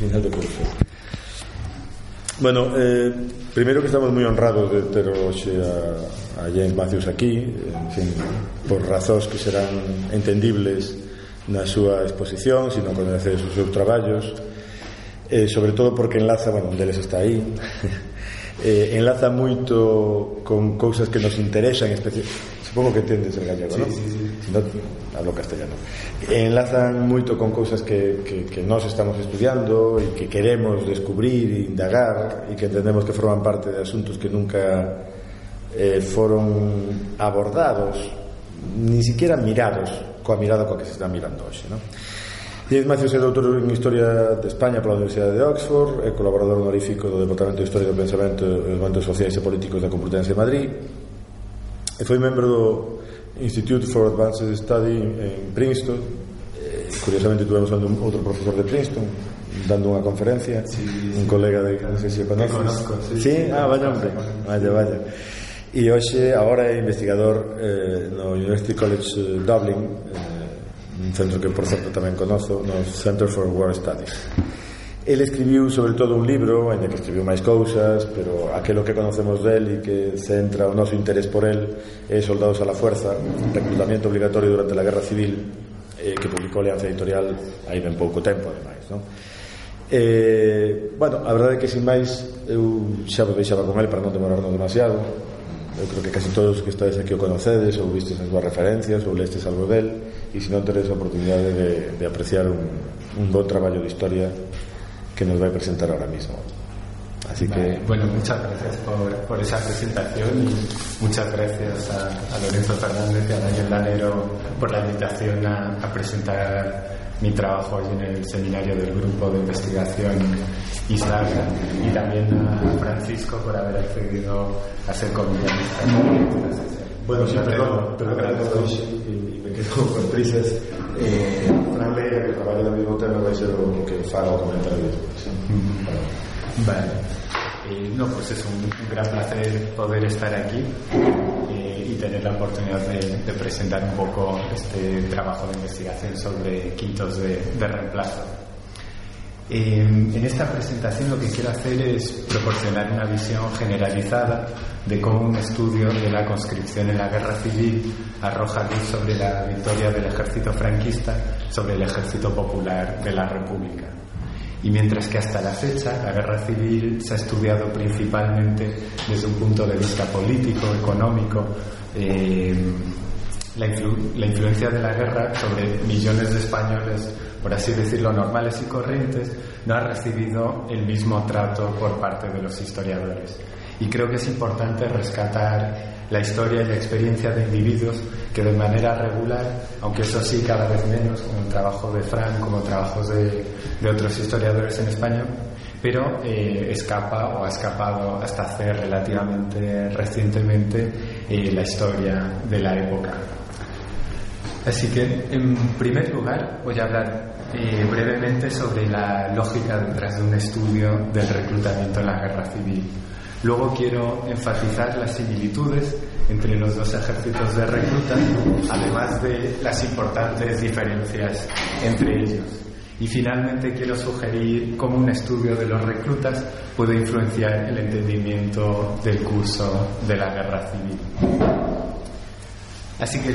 final do curso. Bueno, eh, primeiro que estamos moi honrados de ter hoxe a, a Jane Matthews aquí, en fin, por razóns que serán entendibles na súa exposición, sino conocedes os seus traballos, eh, sobre todo porque enlaza, bueno, un deles está aí, eh, enlaza moito con cousas que nos interesan, especi... supongo que entendes el gallego, sí, non? Sí, sí si non, hablo castellano enlazan moito con cousas que, que, que nós estamos estudiando e que queremos descubrir e indagar e que entendemos que forman parte de asuntos que nunca eh, foron abordados ni siquiera mirados coa mirada coa que se está mirando hoxe non? Díaz Macios é doutor en Historia de España pola Universidade de Oxford é colaborador honorífico do Departamento de Historia do Pensamento e Movimientos Sociais e Políticos da Complutense de Madrid e foi membro do Institute for Advanced Study en Princeton. Eh, curiosamente tuvemos outro profesor de Princeton dando unha conferencia, sí, sí, un colega de non sei se conoces. Conozco, sí, sí? Ah, vaya hombre. Vaya, vaya. E hoxe agora é investigador eh, no University College eh, Dublin, eh, un centro que por certo tamén conozo, no Center for War Studies. El escribiu sobre todo un libro, en el que escribiu máis cousas, pero aquilo que conocemos del e que centra o noso interés por el é Soldados a la Fuerza, reclutamiento obligatorio durante a Guerra Civil, eh, que publicou Alianza Editorial aí ben pouco tempo, ademais. Non? Eh, bueno, a verdade é que sin máis eu xa me deixaba con el para non demorarnos demasiado eu creo que casi todos que estáis aquí o conocedes ou vistes as boas referencias ou lestes algo del e se non tedes a oportunidade de, de apreciar un, un bon traballo de historia que nos va a presentar ahora mismo. Así vale. que. Bueno, muchas gracias por, por, esa presentación y muchas gracias a, a Lorenzo Fernández y a Daniel Lanero por la invitación a, a, presentar mi trabajo hoy en el seminario del grupo de investigación Islaga y también a Francisco por haber accedido a ser. Bueno, sí, perdón, agradezco y, y me quedo con prisas. Eh, Que el tema, va a ser lo que o comentario. Vale. Eh, no, pues es un, gran placer poder estar aquí eh, y tener la oportunidad de, presentar un poco este trabajo de investigación sobre quintos de reemplazo. Eh, en esta presentación lo que quiero hacer es proporcionar una visión generalizada de cómo un estudio de la conscripción en la guerra civil arroja luz sobre la victoria del ejército franquista sobre el ejército popular de la República. Y mientras que hasta la fecha la guerra civil se ha estudiado principalmente desde un punto de vista político, económico, eh, la, influ la, influencia de la guerra sobre millones de españoles, por así decirlo, normales y corrientes, no ha recibido el mismo trato por parte de los historiadores. Y creo que es importante rescatar la historia y la experiencia de individuos que de manera regular, aunque eso sí cada vez menos, como el trabajo de Frank, como trabajos de, de otros historiadores en España, pero eh, escapa o ha escapado hasta hace relativamente recientemente eh, la historia de la época. Así que, en primer lugar, voy a hablar eh, brevemente sobre la lógica detrás de un estudio del reclutamiento en la guerra civil. Luego quiero enfatizar las similitudes entre los dos ejércitos de recluta, además de las importantes diferencias entre ellos. Y finalmente quiero sugerir cómo un estudio de los reclutas puede influenciar el entendimiento del curso de la guerra civil. Así que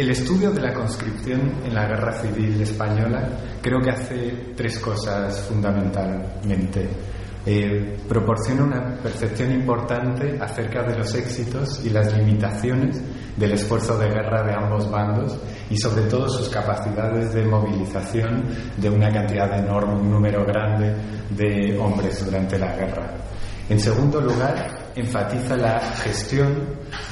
el, estudio de la conscripción en la guerra civil española creo que hace tres cosas fundamentalmente. Eh, proporciona una percepción importante acerca de los éxitos y las limitaciones del esfuerzo de guerra de ambos bandos y sobre todo sus capacidades de movilización de una cantidad enorme, un número grande de hombres durante la guerra. En segundo lugar, enfatiza la gestión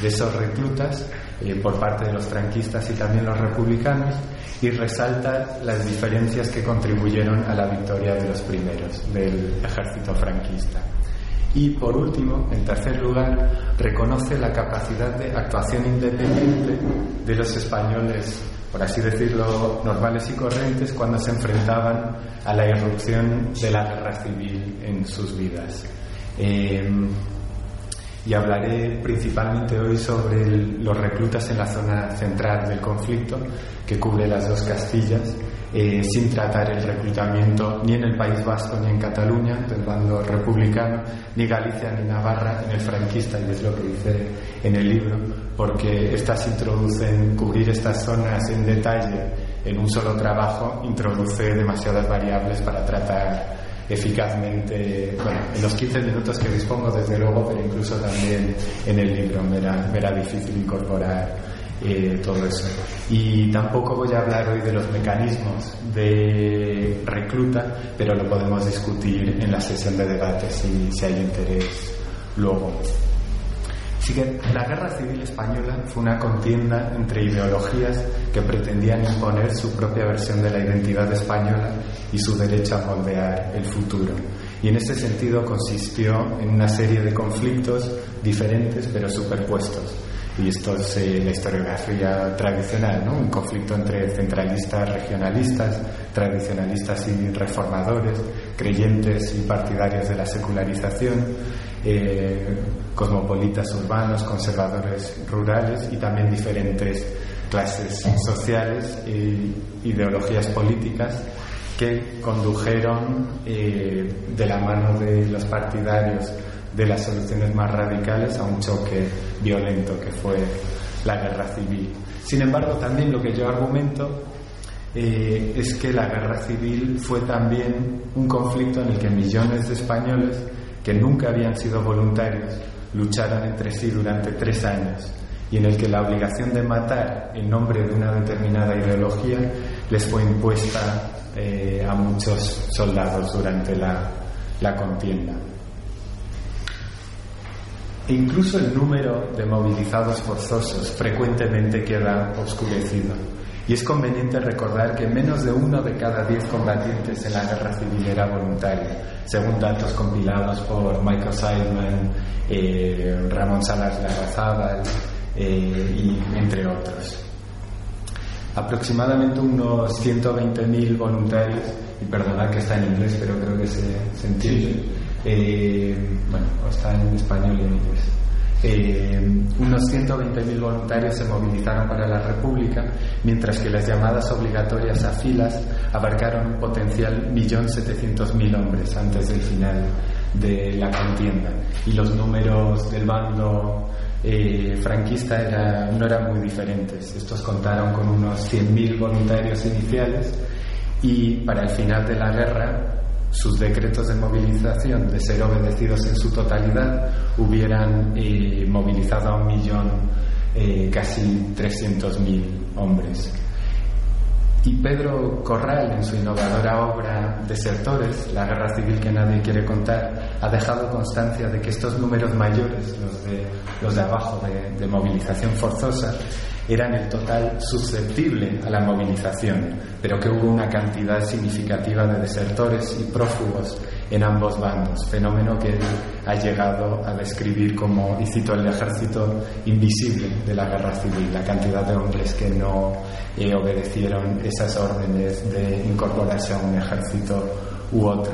de esos reclutas eh, por parte de los franquistas y también los republicanos y resalta las diferencias que contribuyeron a la victoria de los primeros del ejército franquista. Y por último, en tercer lugar, reconoce la capacidad de actuación independiente de los españoles, por así decirlo, normales y corrientes cuando se enfrentaban a la irrupción de la guerra civil en sus vidas. Eh, y hablaré principalmente hoy sobre los reclutas en la zona central del conflicto, que cubre las dos Castillas, eh, sin tratar el reclutamiento ni en el País Vasco ni en Cataluña, del bando republicano, ni Galicia ni Navarra en el franquista, y es lo que dice en el libro, porque estas introducen, cubrir estas zonas en detalle en un solo trabajo, introduce demasiadas variables para tratar eficazmente, bueno, en los 15 minutos que dispongo, desde luego, pero incluso también en el libro me era, difícil incorporar eh, todo eso. Y tampoco voy a hablar hoy de los mecanismos de recluta, pero lo podemos discutir en la sesión de debate si, si hay interés luego. Así que la Guerra Civil Española fue una contienda entre ideologías que pretendían imponer su propia versión de la identidad española y su derecho a moldear el futuro. Y en ese sentido consistió en una serie de conflictos diferentes pero superpuestos. Y esto es eh, la historiografía tradicional, ¿no? Un conflicto entre centralistas, regionalistas, tradicionalistas y reformadores, creyentes y partidarios de la secularización, eh, cosmopolitas urbanos, conservadores rurales y también diferentes clases sociales e ideologías políticas que condujeron eh, de la mano de los partidarios de las soluciones más radicales a un choque violento que fue la guerra civil. Sin embargo, también lo que yo argumento eh, es que la guerra civil fue también un conflicto en el que millones de españoles que nunca habían sido voluntarios lucharon entre sí durante tres años y en el que la obligación de matar en nombre de una determinada ideología les fue impuesta eh, a muchos soldados durante la, la contienda. E incluso el número de movilizados forzosos frecuentemente queda oscurecido. Y es conveniente recordar que menos de uno de cada diez combatientes en la guerra civil era voluntario, según datos compilados por Michael Seidman, eh, Ramón Salas Larrazábal eh, y entre otros. Aproximadamente unos 120.000 voluntarios, y perdonad que está en inglés, pero creo que se, entiende. Eh, bueno, está en español y en inglés. Eh, unos 120.000 voluntarios se movilizaron para la República, mientras que las llamadas obligatorias a filas abarcaron un potencial 1.700.000 hombres antes del final de la contienda. Y los números del bando eh, franquista no eran muy diferentes. Estos contaron con unos 100.000 voluntarios iniciales y para el final de la guerra sus decretos de movilización, de ser obedecidos en su totalidad, hubieran eh, movilizado a un millón, eh, casi 300.000 hombres. Y Pedro Corral, en su innovadora obra Desertores, la guerra civil que nadie quiere contar, ha dejado constancia de que estos números mayores, los de, los de abajo de, de movilización forzosa, eran el total susceptible a la movilización, pero que hubo una cantidad significativa de desertores y prófugos en ambos bandos, fenómeno que ha llegado a describir como, y cito, el ejército invisible de la guerra civil, la cantidad de hombres que no eh, obedecieron esas órdenes de incorporarse a un ejército u otro.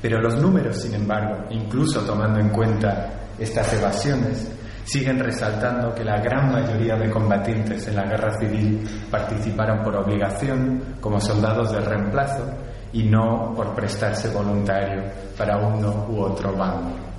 Pero los números, sin embargo, incluso tomando en cuenta estas evasiones, siguen resaltando que la gran mayoría de combatientes en la guerra civil participaron por obligación como soldados de reemplazo y no por prestarse voluntario para uno u otro bando.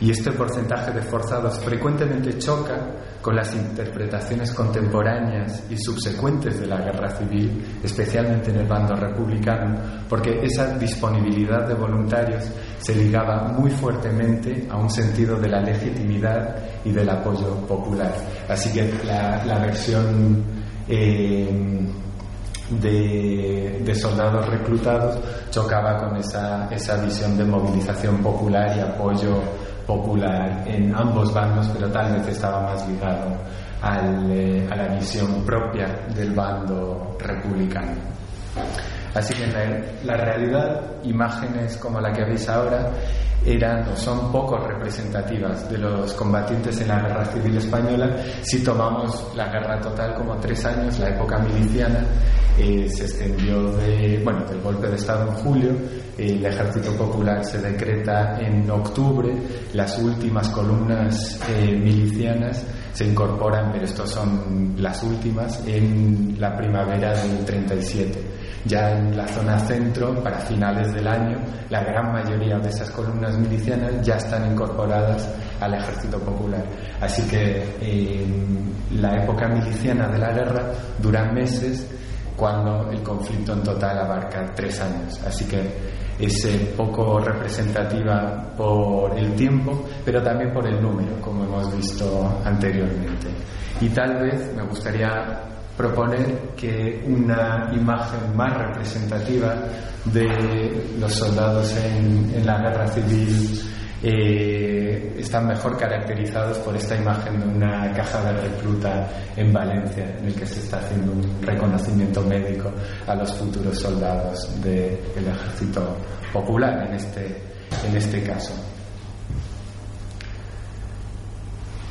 Y este porcentaje de forzados frecuentemente choca con las interpretaciones contemporáneas y subsecuentes de la guerra civil, especialmente en el bando republicano, porque esa disponibilidad de voluntarios se ligaba muy fuertemente a un sentido de la legitimidad y del apoyo popular. Así que la, versión eh, de, soldados reclutados chocaba con esa, esa visión de movilización popular y apoyo popular en ambos bandos, pero tal vez estaba más ligado eh, a la visión propia del bando republicano. Así que en la, realidad, imágenes como la que veis ahora eran o son poco representativas de los combatientes en la guerra civil española. Si tomamos la guerra total como tres años, la época miliciana, eh, se extendió de, bueno, del golpe de Estado en julio, el ejército popular se decreta en octubre, las últimas columnas eh, milicianas se incorporan, pero estos son las últimas, en la primavera del 37. Ya en la zona centro, para finales del año, la gran mayoría de esas columnas milicianas ya están incorporadas al ejército popular. Así que en la época miliciana de la guerra duran meses cuando el conflicto en total abarca tres años. Así que es eh, poco representativa por el tiempo, pero también por el número, como hemos visto anteriormente. Y tal vez me gustaría proponer que una imagen más representativa de los soldados en, en la guerra civil eh, están mejor caracterizados por esta imagen de una caja de recluta en Valencia, en el que se está haciendo un reconocimiento médico a los futuros soldados del ejército popular en este, en este caso.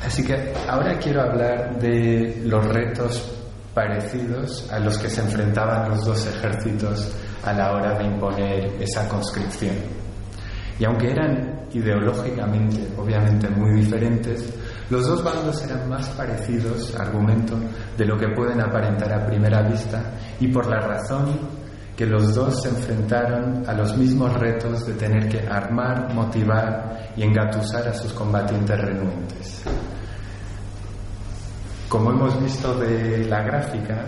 Así que ahora quiero hablar de los retos parecidos a los que se enfrentaban los dos ejércitos a la hora de imponer esa conscripción. Y aunque eran ideológicamente, obviamente, muy diferentes, los dos bandos eran más parecidos, argumento, de lo que pueden aparentar a primera vista y por la razón que los dos se enfrentaron a los mismos retos de tener que armar, motivar y engatusar a sus combatientes renuentes. Como hemos visto de la gráfica,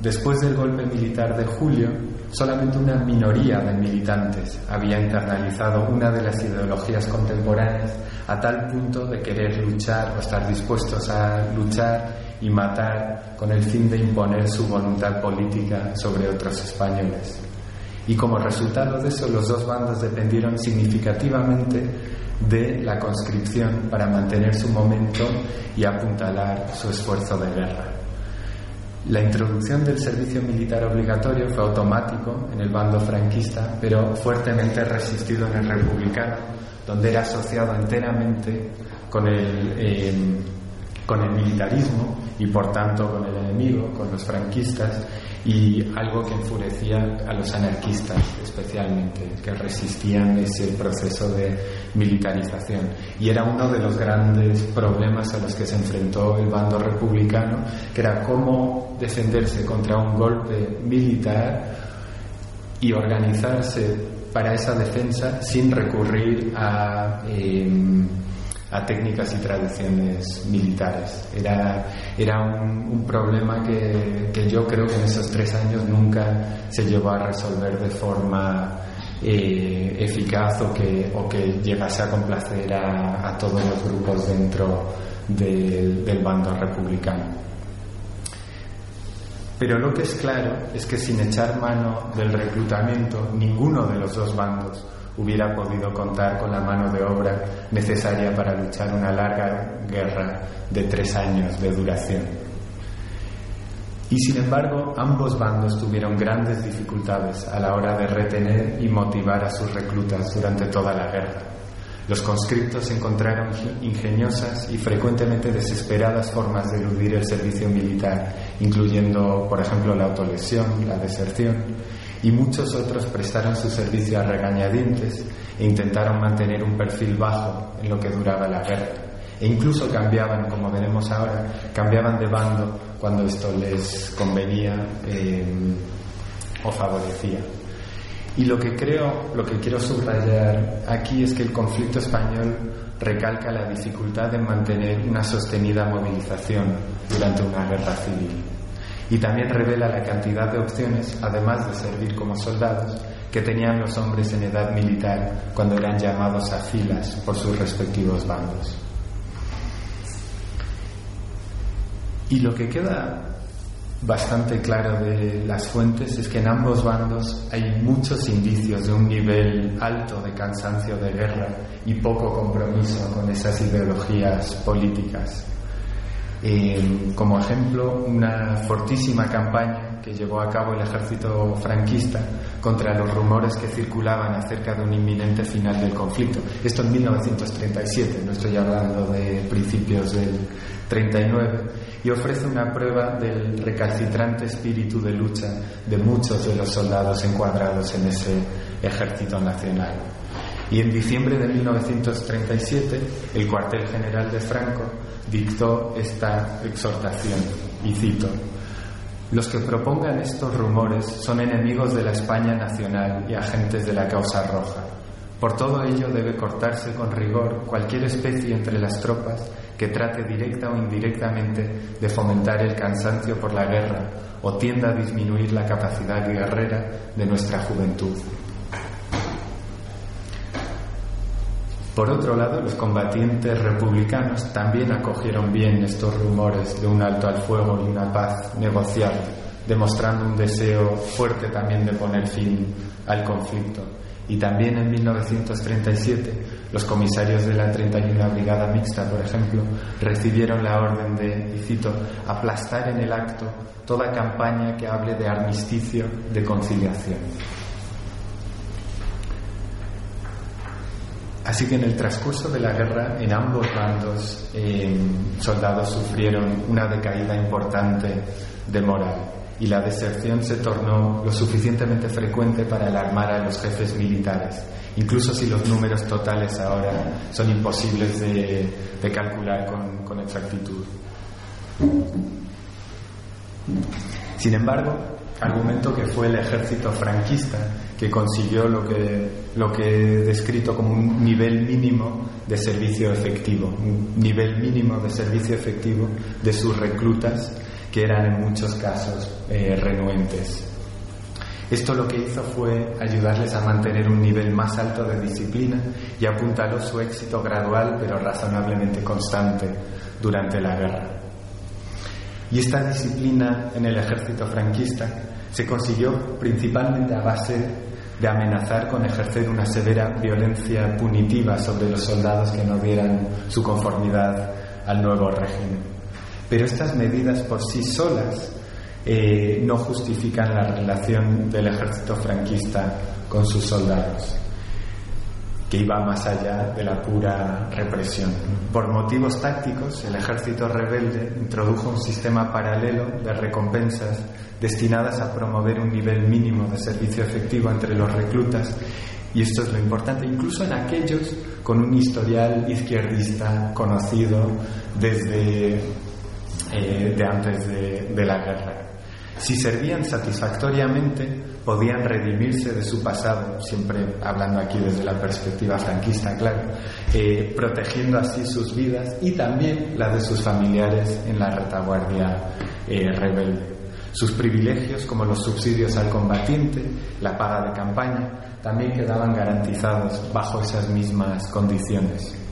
después del golpe militar de julio, solamente una minoría de militantes había internalizado una de las ideologías contemporáneas a tal punto de querer luchar o estar dispuestos a luchar y matar con el fin de imponer su voluntad política sobre otros españoles. Y como resultado de eso, los dos bandos dependieron significativamente de la conscripción para mantener su momento y apuntalar su esfuerzo de guerra. La introducción del servicio militar obligatorio fue automático en el bando franquista, pero fuertemente resistido en el republicano, donde era asociado enteramente con el, eh, con el militarismo y por tanto con el enemigo, con los franquistas, y algo que enfurecía a los anarquistas especialmente, que resistían ese proceso de militarización. Y era uno de los grandes problemas a los que se enfrentó el bando republicano, que era cómo defenderse contra un golpe militar y organizarse para esa defensa sin recurrir a... Em, a técnicas y tradiciones militares. Era, era un, problema que, que, yo creo que en esos tres años nunca se llevó a resolver de forma eh, eficaz o que, o que llegase a complacer a, a todos los grupos dentro del, del bando republicano. Pero lo que es claro es que sin echar mano del reclutamiento, ninguno de los dos bandos hubiera podido contar con la mano de obra necesaria para luchar una larga guerra de tres años de duración. Y sin embargo, ambos bandos tuvieron grandes dificultades a la hora de retener y motivar a sus reclutas durante toda la guerra. Los conscriptos encontraron ingeniosas y frecuentemente desesperadas formas de eludir el servicio militar, incluyendo, por ejemplo, la autolesión, la deserción, y muchos otros prestaron su servicio a regañadientes e intentaron mantener un perfil bajo en lo que duraba la guerra. E incluso cambiaban, como veremos ahora, cambiaban de bando cuando esto les convenía eh, o favorecía. Y lo que creo, lo que quiero subrayar aquí es que el conflicto español recalca la dificultad de mantener una sostenida movilización durante una guerra civil y también revela la cantidad de opciones, además de servir como soldados, que tenían los hombres en edad militar cuando eran llamados a filas por sus respectivos bandos. Y lo que queda bastante claro de las fuentes es que en ambos bandos hay muchos indicios de un nivel alto de cansancio de guerra y poco compromiso con esas ideologías políticas como ejemplo, una fortísima campaña que llevó a cabo el ejército franquista contra los rumores que circulaban acerca de un inminente final del conflicto. Esto en 1937, no estoy hablando de principios del 39, y ofrece una prueba del recalcitrante espíritu de lucha de muchos de los soldados encuadrados en ese ejército nacional. Y en diciembre de 1937, el cuartel general de Franco dictó esta exhortación, y cito, los que propongan estos rumores son enemigos de la España nacional y agentes de la causa roja. Por todo ello debe cortarse con rigor cualquier especie entre las tropas que trate directa o indirectamente de fomentar el cansancio por la guerra o tienda a disminuir la capacidad guerrera de nuestra juventud. Por otro lado, los combatientes republicanos también acogieron bien estos rumores de un alto al fuego y una paz negociada, demostrando un deseo fuerte también de poner fin al conflicto. Y también en 1937 los comisarios de la 31 Brigada Mixta, por ejemplo, recibieron la orden de, y cito, aplastar en el acto toda campaña que hable de armisticio, de conciliación. Así que en el transcurso de la guerra, en ambos bandos, eh, soldados sufrieron una decaída importante de moral y la deserción se tornó lo suficientemente frecuente para alarmar a los jefes militares, incluso si los números totales ahora son imposibles de, calcular con, con exactitud. Sin embargo, argumento que fue el ejército franquista que consiguió lo que, lo que he descrito como un nivel mínimo de servicio efectivo, un nivel mínimo de servicio efectivo de sus reclutas que eran en muchos casos eh, renuentes. Esto lo que hizo fue ayudarles a mantener un nivel más alto de disciplina y apuntaló su éxito gradual pero razonablemente constante durante la guerra. Y esta disciplina en el ejército franquista se consiguió principalmente a base de amenazar con ejercer una severa violencia punitiva sobre los soldados que no dieran su conformidad al nuevo régimen. Pero estas medidas por sí solas eh, no justifican la relación del ejército franquista con sus soldados que iba más allá de la pura represión. Por motivos tácticos, el ejército rebelde introdujo un sistema paralelo de recompensas destinadas a promover un nivel mínimo de servicio efectivo entre los reclutas y esto es lo importante, incluso en aquellos con un historial izquierdista conocido desde eh, de antes de la guerra. Si servían satisfactoriamente, podían redimirse de su pasado, siempre hablando aquí desde la perspectiva franquista, claro, eh, protegiendo así sus vidas y también la de sus familiares en la retaguardia eh, rebelde. Sus privilegios, como los subsidios al combatiente, la paga de campaña, también quedaban garantizados bajo esas mismas condiciones.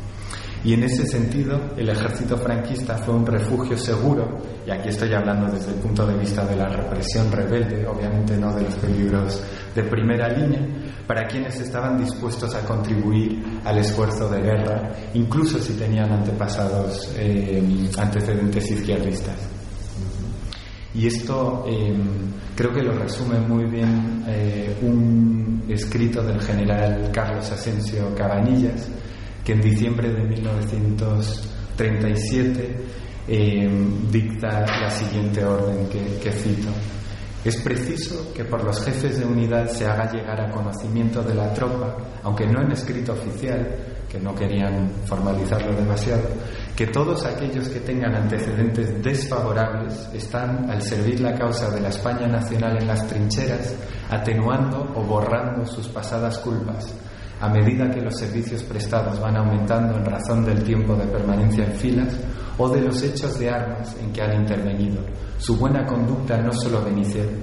Y en ese sentido, el ejército franquista fue un refugio seguro, y aquí estoy hablando desde el punto de vista de la represión rebelde, obviamente no de los peligros de primera línea, para quienes estaban dispuestos a contribuir al esfuerzo de guerra, incluso si tenían antepasados, eh, antecedentes izquierdistas. Y esto eh, creo que lo resume muy bien eh, un escrito del general Carlos Asensio Cabanillas, que en diciembre de 1937 eh, dicta la siguiente orden que, que cito. Es preciso que por los jefes de unidad se haga llegar a conocimiento de la tropa, aunque no en escrito oficial, que no querían formalizarlo demasiado, que todos aquellos que tengan antecedentes desfavorables están al servir la causa de la España nacional en las trincheras, atenuando o borrando sus pasadas culpas, a medida que los servicios prestados van aumentando en razón del tiempo de permanencia en filas o de los hechos de armas en que han intervenido. Su buena conducta no solo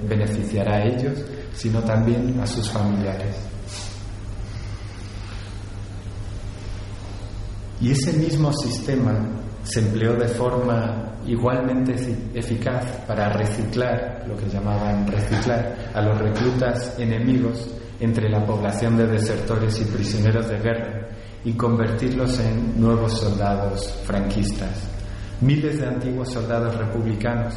beneficiará a ellos, sino también a sus familiares. Y ese mismo sistema se empleó de forma igualmente eficaz para reciclar, lo que llamaban reciclar, a los reclutas enemigos entre la población de desertores y prisioneros de guerra y convertirlos en nuevos soldados franquistas. Miles de antiguos soldados republicanos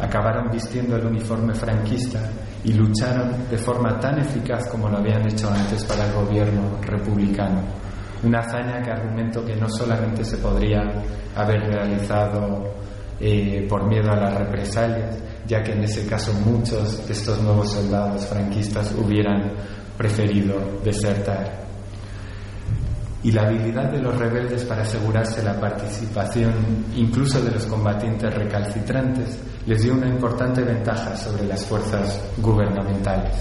acabaron vistiendo el uniforme franquista y lucharon de forma tan eficaz como lo habían hecho antes para el gobierno republicano. Una hazaña que argumento que no solamente se podría haber realizado eh, por miedo a las represalias, ya que en ese caso muchos de estos nuevos soldados franquistas hubieran preferido desertar. Y la habilidad de los rebeldes para asegurarse la participación incluso de los combatientes recalcitrantes les dio una importante ventaja sobre las fuerzas gubernamentales.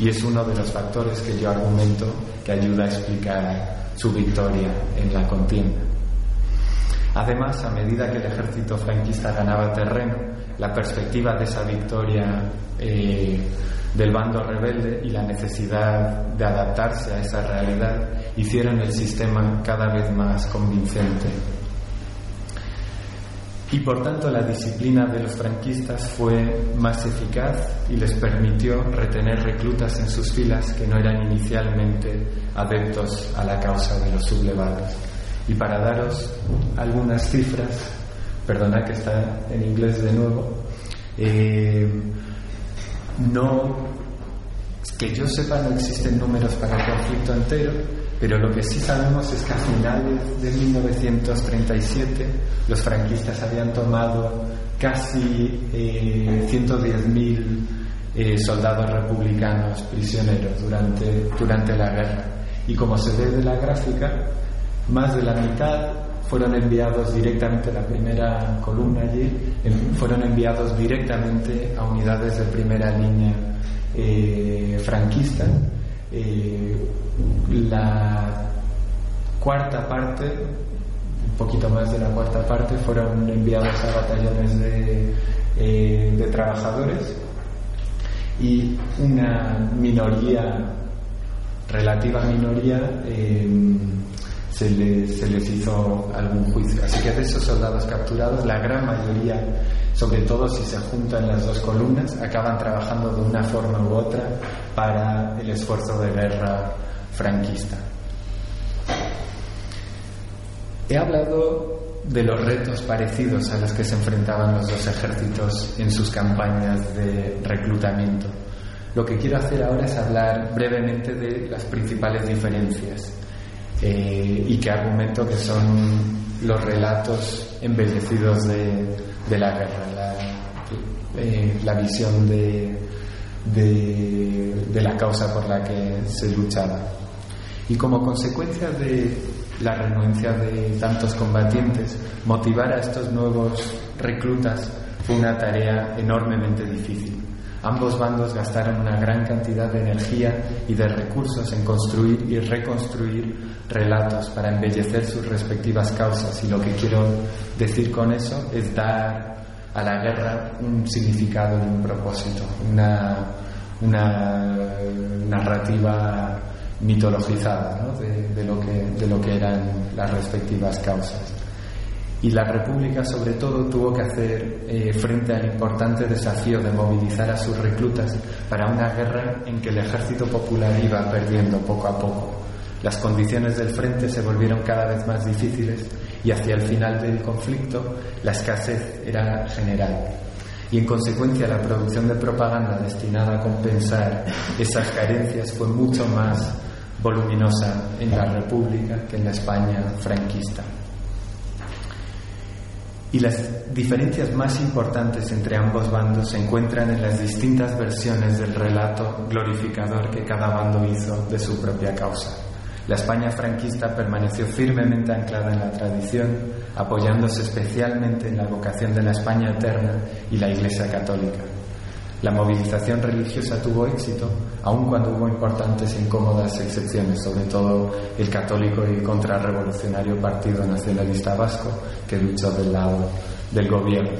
Y es uno de los factores que yo argumento que ayuda a explicar su victoria en la contienda. Además, a medida que el ejército franquista ganaba terreno, la perspectiva de esa victoria eh, del bando rebelde y la necesidad de adaptarse a esa realidad hicieron el sistema cada vez más convincente. Y por tanto la disciplina de los franquistas fue más eficaz y les permitió retener reclutas en sus filas que no eran inicialmente adeptos a la causa de los sublevados. Y para daros algunas cifras, perdonad que está en inglés de nuevo, eh, no, que yo sepa no existen números para el conflicto entero, pero lo que sí sabemos es que a finales de 1937 los franquistas habían tomado casi eh, 110.000 eh, soldados republicanos prisioneros durante, durante la guerra. Y como se ve de la gráfica, más de la mitad fueron enviados directamente, la primera columna allí, fueron enviados directamente a unidades de primera línea eh, franquista. Eh, la cuarta parte, un poquito más de la cuarta parte, fueron enviados a batallones de, eh, de trabajadores y una minoría, relativa minoría, se les, se les hizo algún juicio. Así que de esos soldados capturados, la gran mayoría, sobre todo si se juntan las dos columnas, acaban trabajando de una forma u otra para el esfuerzo de guerra franquista. He hablado de los retos parecidos a los que se enfrentaban los dos ejércitos en sus campañas de reclutamiento. Lo que quiero hacer ahora es hablar brevemente de las principales diferencias eh, y que argumento que son los relatos embellecidos de, la guerra, la, eh, visión de, de, la causa por la que se luchaba. Y como consecuencia de la renuencia de tantos combatientes, motivar a estos nuevos reclutas fue una tarea enormemente difícil. Ambos bandos gastaron una gran cantidad de energía y de recursos en construir y reconstruir relatos para embellecer sus respectivas causas. Y lo que quiero decir con eso es dar a la guerra un significado y un propósito, una, narrativa mitologizada de, lo que, de lo que eran las respectivas causas y la República sobre todo tuvo que hacer eh, frente al importante desafío de movilizar a sus reclutas para una guerra en que el ejército popular iba perdiendo poco a poco. Las condiciones del frente se volvieron cada vez más difíciles y hacia el final del conflicto la escasez era general. Y en consecuencia la producción de propaganda destinada a compensar esas carencias fue mucho más voluminosa en la República que en la España franquista. Y las diferencias más importantes entre ambos bandos se encuentran en las distintas versiones del relato glorificador que cada bando hizo de su propia causa. La España franquista permaneció firmemente anclada en la tradición, apoyándose especialmente en la vocación de la España eterna y la Iglesia católica. La movilización religiosa tuvo éxito, aun cuando hubo importantes e incómodas excepciones, sobre todo el católico y contrarrevolucionario Partido Nacionalista Vasco, que luchó del lado del gobierno.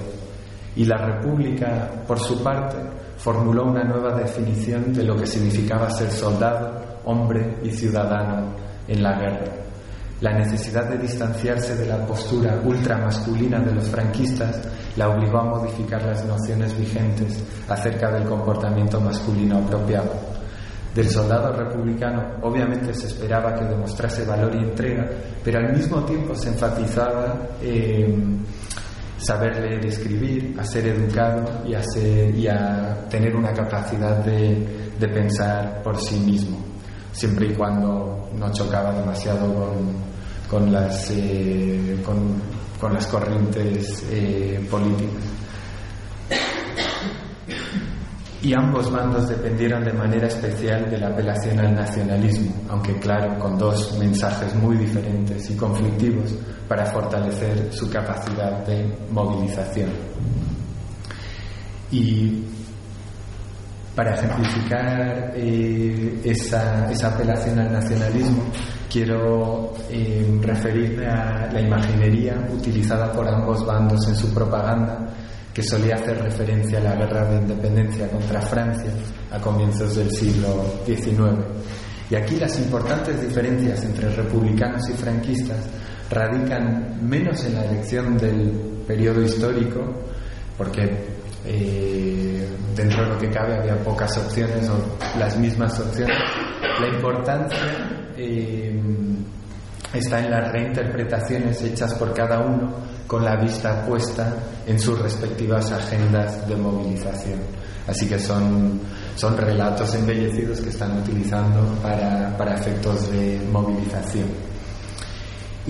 Y la República, por su parte, formuló una nueva definición de lo que significaba ser soldado, hombre y ciudadano en la guerra la necesidad de distanciarse de la postura ultramasculina de los franquistas la obligó a modificar las nociones vigentes acerca del comportamiento masculino apropiado. Del soldado republicano obviamente se esperaba que demostrase valor y entrega, pero al mismo tiempo se enfatizaba eh, saber leer y escribir, a ser educado y a, tener una capacidad de, pensar por sí mismo, siempre y cuando no chocaba demasiado con, con las, eh, con, las corrientes eh, políticas y ambos bandos dependieron de manera especial de la apelación al nacionalismo, aunque claro, con dos mensajes muy diferentes y conflictivos para fortalecer su capacidad de movilización. Y para ejemplificar eh, esa, apelación al nacionalismo, quiero eh, referirme a la imaginería utilizada por ambos bandos en su propaganda que solía hacer referencia a la guerra de independencia contra Francia a comienzos del siglo XIX. Y aquí las importantes diferencias entre republicanos y franquistas radican menos en la elección del periodo histórico, porque eh, dentro de lo que cabe había pocas opciones o las mismas opciones. La importancia eh, está en las reinterpretaciones hechas por cada uno con la vista puesta en sus respectivas agendas de movilización. Así que son, son relatos embellecidos que están utilizando para, para efectos de movilización.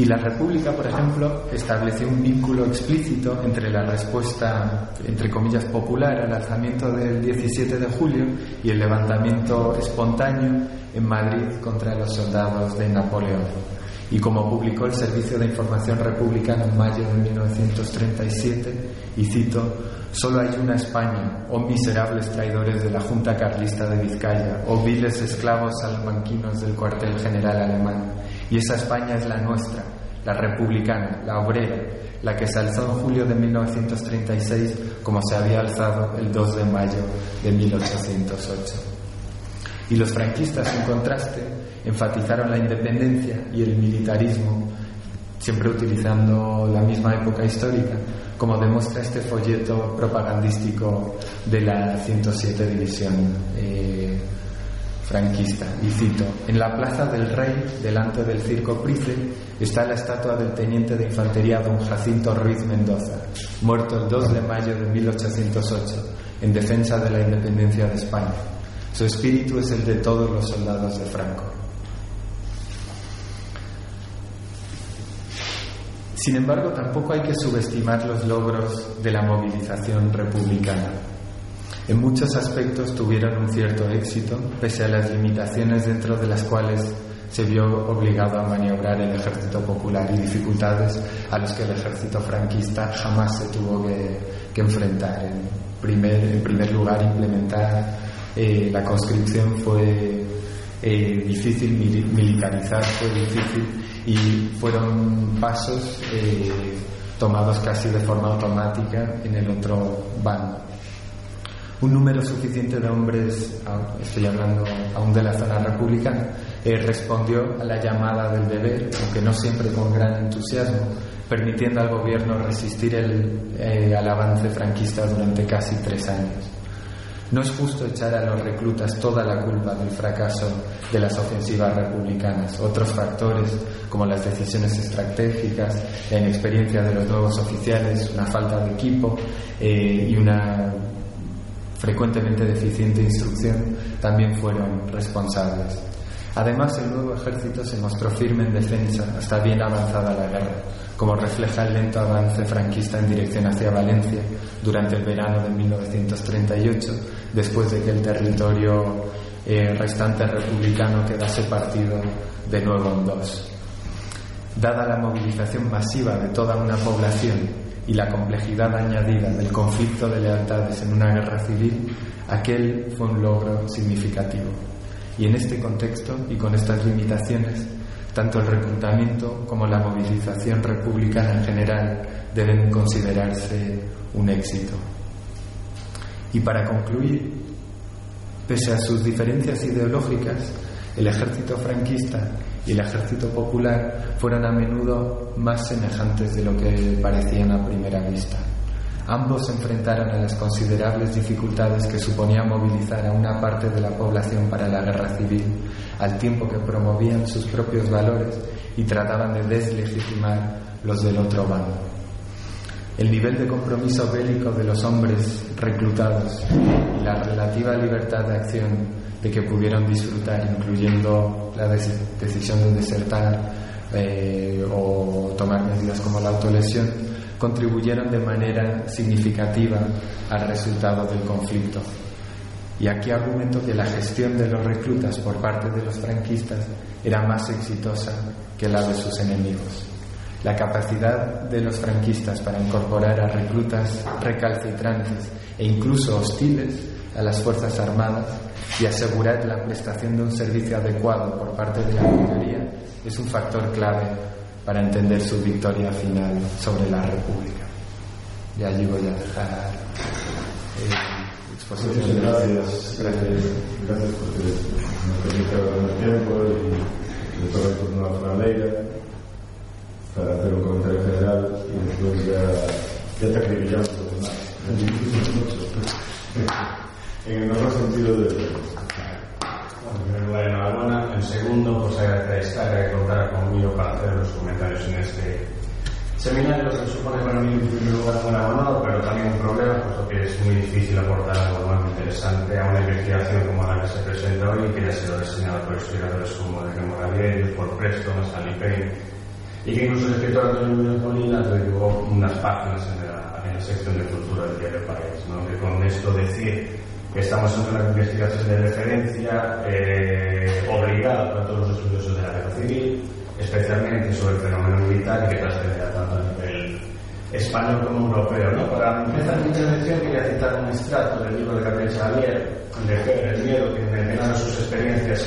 Y la República, por ejemplo, estableció un vínculo explícito entre la respuesta, entre comillas, popular al alzamiento del 17 de julio y el levantamiento espontáneo en Madrid contra los soldados de Napoleón. Y como publicó el Servicio de Información Republicana en mayo de 1937, y cito, solo hay una España, oh miserables traidores de la Junta Carlista de Vizcaya, oh viles esclavos salmanquinos del cuartel general alemán, y esa España es la nuestra, la republicana, la obrera, la que se alzó en julio de 1936 como se había alzado el 2 de mayo de 1808. Y los franquistas, en contraste, enfatizaron la independencia y el militarismo, siempre utilizando la misma época histórica, como demuestra este folleto propagandístico de la 107 División eh, franquista. Y cito, en la Plaza del Rey, delante del Circo Price, está la estatua del teniente de infantería don Jacinto Ruiz Mendoza, muerto el 2 de mayo de 1808, en defensa de la independencia de España. Su espíritu es el de todos los soldados de Franco. Sin embargo, tampoco hay que subestimar los logros de la movilización republicana. En muchos aspectos tuvieron un cierto éxito, pese a las limitaciones dentro de las cuales se vio obligado a maniobrar el ejército popular y dificultades a los que el ejército franquista jamás se tuvo que, enfrentar. En primer, en primer lugar, implementar eh, la conscripción fue eh, difícil, militarizar fue difícil y fueron pasos eh, tomados casi de forma automática en el otro bando. Un número suficiente de hombres, estoy hablando aún de la zona republicana, eh, respondió a la llamada del deber, aunque no siempre con gran entusiasmo, permitiendo al gobierno resistir el, eh, al avance franquista durante casi tres años. No es justo echar a los reclutas toda la culpa del fracaso de las ofensivas republicanas. Otros factores, como las decisiones estratégicas, la inexperiencia de los nuevos oficiales, una falta de equipo eh, y una frecuentemente deficiente instrucción, también fueron responsables. Además, el nuevo ejército se mostró firme en defensa hasta bien avanzada la guerra como refleja el lento avance franquista en dirección hacia Valencia durante el verano de 1938, después de que el territorio eh, restante republicano quedase partido de nuevo en dos. Dada la movilización masiva de toda una población y la complejidad añadida del conflicto de lealtades en una guerra civil, aquel fue un logro significativo. Y en este contexto y con estas limitaciones, tanto el reclutamiento como la movilización republicana en general deben considerarse un éxito. Y para concluir, pese a sus diferencias ideológicas, el ejército franquista y el ejército popular fueron a menudo más semejantes de lo que parecían a primera vista. Ambos se enfrentaron a las considerables dificultades que suponía movilizar a una parte de la población para la guerra civil, al tiempo que promovían sus propios valores y trataban de deslegitimar los del otro bando. El nivel de compromiso bélico de los hombres reclutados y la relativa libertad de acción de que pudieron disfrutar, incluyendo la decisión de desertar eh, o tomar medidas como la autolesión, contribuyeron de manera significativa al resultado del conflicto. Y aquí argumento que la gestión de los reclutas por parte de los franquistas era más exitosa que la de sus enemigos. La capacidad de los franquistas para incorporar a reclutas recalcitrantes e incluso hostiles a las Fuerzas Armadas y asegurar la prestación de un servicio adecuado por parte de la mayoría es un factor clave para entender su victoria final sobre la República. Y allí voy a dejar eh, exposición. Gracias, gracias, gracias porque nos permite hablar el tiempo y le toca el turno a Fran para hacer un comentario general y después ya, ya te acribillamos los demás. En el mejor sentido de en primer lugar, enhorabuena. En segundo, pues agradecer que contar conmigo para hacer los comentarios en este seminario. Se supone para mí, en primer lugar, un abonado, pero también un problema, puesto que es muy difícil aportar algo más interesante a una investigación como la que se presenta hoy, que ya ha sido diseñada por historiadores como de Moradier, por Preston, Stanley Payne, y que incluso el escritor Antonio Núñez Molina dedicó unas páginas en la, en la sección de cultura del diario País, ¿no? que con esto decir Estamos en una investigación de referencia eh, obligada para todos los estudiosos de la guerra civil, especialmente sobre el fenómeno militar y que trascenderá tanto a nivel español como europeo. ¿no? Para empezar mi intervención quería citar un extracto del libro de Gabriel Xavier, de El miedo, que menciona sus experiencias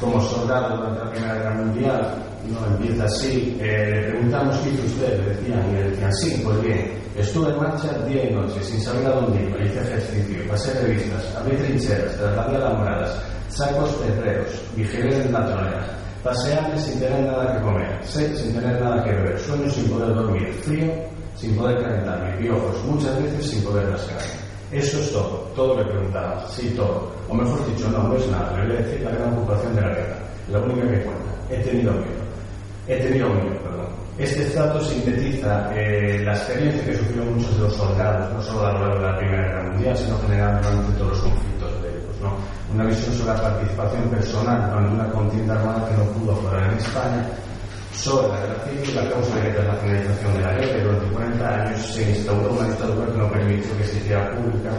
como soldado durante la Primera Guerra Mundial. ¿No? Empieza así, eh, le preguntamos qué hizo usted, le decían, y le decían, sí, pues bien, Estuve en marcha día y noche, sin saber a dónde iba, hice ejercicio, pasé revistas, abrí trincheras, trasladé alambradas, sacos terreros, vigilé en la pasé hambre sin tener nada que comer, sed sin tener nada que beber, sueño sin poder dormir, frío sin poder calentarme, piojos muchas veces sin poder rascarme. Eso es todo, todo le preguntaba, sí, todo. O mejor dicho, no, no es nada, le voy a decir la gran ocupación de la guerra, la única que cuenta. He tenido miedo. He tenido miedo, perdón. Este estado sintetiza eh, la experiencia que sufrieron muchos de los soldados, no solo a lo largo de la Primera Guerra Mundial, sino generalmente durante todos los conflictos bélicos. ¿no? Una visión sobre la participación personal en una contienda armada que no pudo operar en España, sobre la guerra civil, la causa de la internacionalización de la guerra, durante 40 años se instauró una dictadura que no permitió que se hiciera pública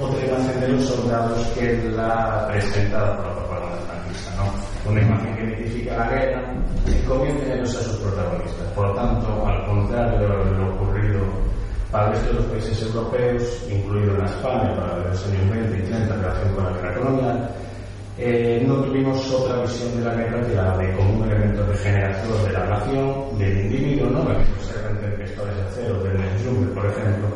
otra imagen de los soldados que la presentada por la propaganda franquista. ¿no? Una imagen que identifica la guerra y convierte en a sus protagonistas. Por lo tanto, al contrario de lo ocurrido para el resto de los países europeos, incluido en España para los años 20 y 30 en relación con la guerra colonial, eh, no tuvimos otra visión de la guerra que la de como un elemento regenerador de la nación, del individuo, ¿no? Se observa en Tempestores de Acero, del Juncker, por ejemplo,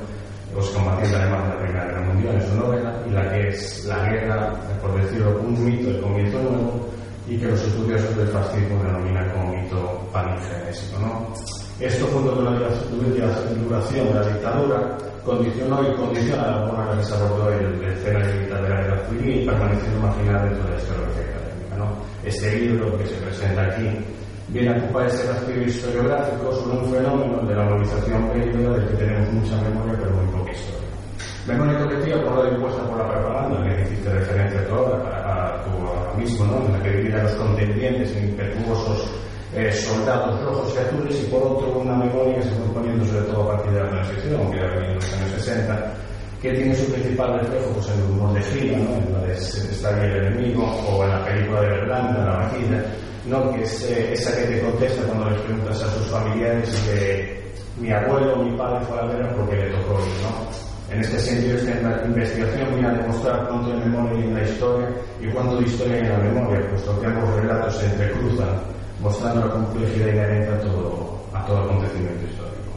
los combatientes alemanes de la Primera Guerra Mundial en su novela, y la que es la guerra, por decirlo, un mito de comienzo nuevo, y que los estudiosos del fascismo denominan como mito panigenésico. ¿no? Esto junto con la duración de la dictadura condicionó y condiciona la forma en que se abordó el, escenario militar de la guerra civil permaneciendo marginal dentro de la historia académica. ¿no? Este libro que se presenta aquí viene a ocupar ese rastro historiográfico sobre un fenómeno de la movilización bélica del que tenemos mucha memoria pero muy poca historia. Memoria colectiva por la impuesta por la propaganda, que hiciste referencia toda a, a mismo, ¿no? en la que vivían los contendientes impetuosos eh, soldados rojos y azules y por otro una memoria que se fue poniendo sobre todo a partir de la transición, que era en los años 60, que tiene su principal reflejo pues, en el humor de Gila, ¿no? en la de Está bien el enemigo, o en la película de Berlanda, La vagina, ¿no? que es eh, esa que te contesta cuando le preguntas a sus familiares que mi abuelo o mi padre fue a la porque le tocó ir, ¿no? En este sentido, esta investigación viene a demostrar cuánto de memoria hay en la historia y cuánto de historia hay en la memoria, puesto que ambos relatos se entrecruzan, mostrando la complejidad inherente a todo, acontecimiento histórico.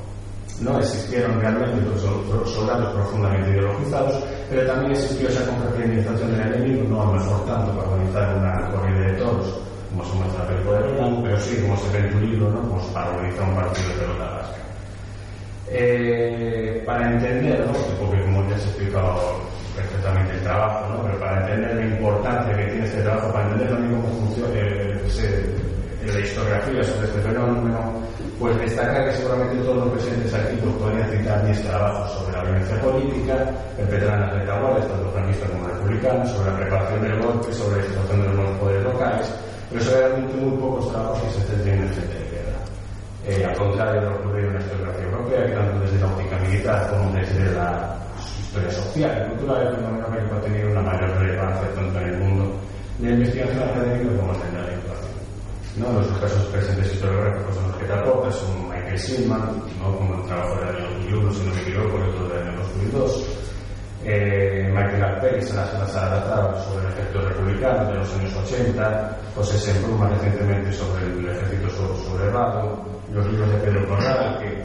No existieron realmente los soldados profundamente ideologizados, pero también existió esa confraternización del enemigo, no a lo mejor tanto para organizar una corrida de toros, como se muestra en la película de pero sí, como se ve en tu libro, ¿no? como para organizar un partido de pelota vasca. Eh, para entender, ¿no? porque como ya se ha explicado perfectamente el trabajo, ¿no? pero para entender la importancia que tiene este trabajo, para entender también cómo funciona eh, la historiografía sobre este fenómeno, pues destaca que seguramente todos los presentes aquí pues, podrían citar 10 trabajos sobre la violencia política, perpetrada en las retaguardias, tanto franquistas como republicanas, sobre la preparación del golpe, sobre la situación de los poderes locales, pero son realmente muy pocos trabajos que se centren en el frente de guerra. Eh, al contrario de lo ocurrido en la historiografía que tanto desde la óptica militar como desde la historia social y cultural, el fenómeno ha tenido una mayor relevancia tanto en el mundo de la investigación académica como en la ¿no? Los casos presentes historiográficos son los que te aporta son Michael Silman, ¿no? como el trabajo del año 2001, si no me equivoco, el otro del año 2002. Eh, Michael Alperis en las adaptadas sobre el ejército republicano de los años 80, José Sembrú más recientemente sobre el ejército sublevado, los libros de Pedro Corral, que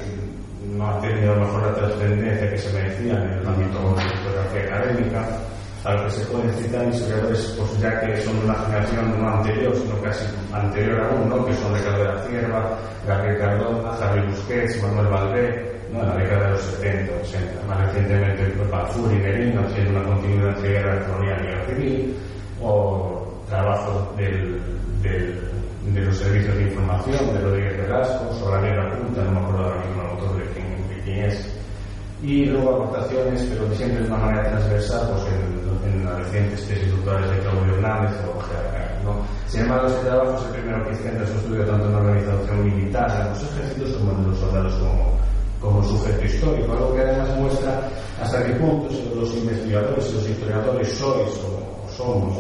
no han tenido a lo mejor la trascendencia que se merecían en el ámbito de la historiografía académica, a lo que se pueden citar historiadores, pues ya que son de una generación no anterior, sino casi anterior aún, ¿no? que son Ricardo de la Cierva, Gabriel Cardona, Javier Busquets, Manuel Valdé, ¿no? en la década de los 70, 80. Más recientemente, pues, Balfour y Merino, haciendo una continuidad entre guerra colonial y guerra civil, o trabajos del, de los servicios de información de Rodríguez Velasco, sobre la guerra oculta, no me acuerdo ahora mismo es, y luego aportaciones, pero siempre de una manera transversal, pues en, en las recientes tesis doctorales de Claudio Hernández o ¿no? Sin embargo, este trabajo es el primero que centra su estudio tanto en la organización militar en los ejércitos como en los soldados como, como sujeto histórico, algo que además muestra hasta qué punto los investigadores y los historiadores sois o, somos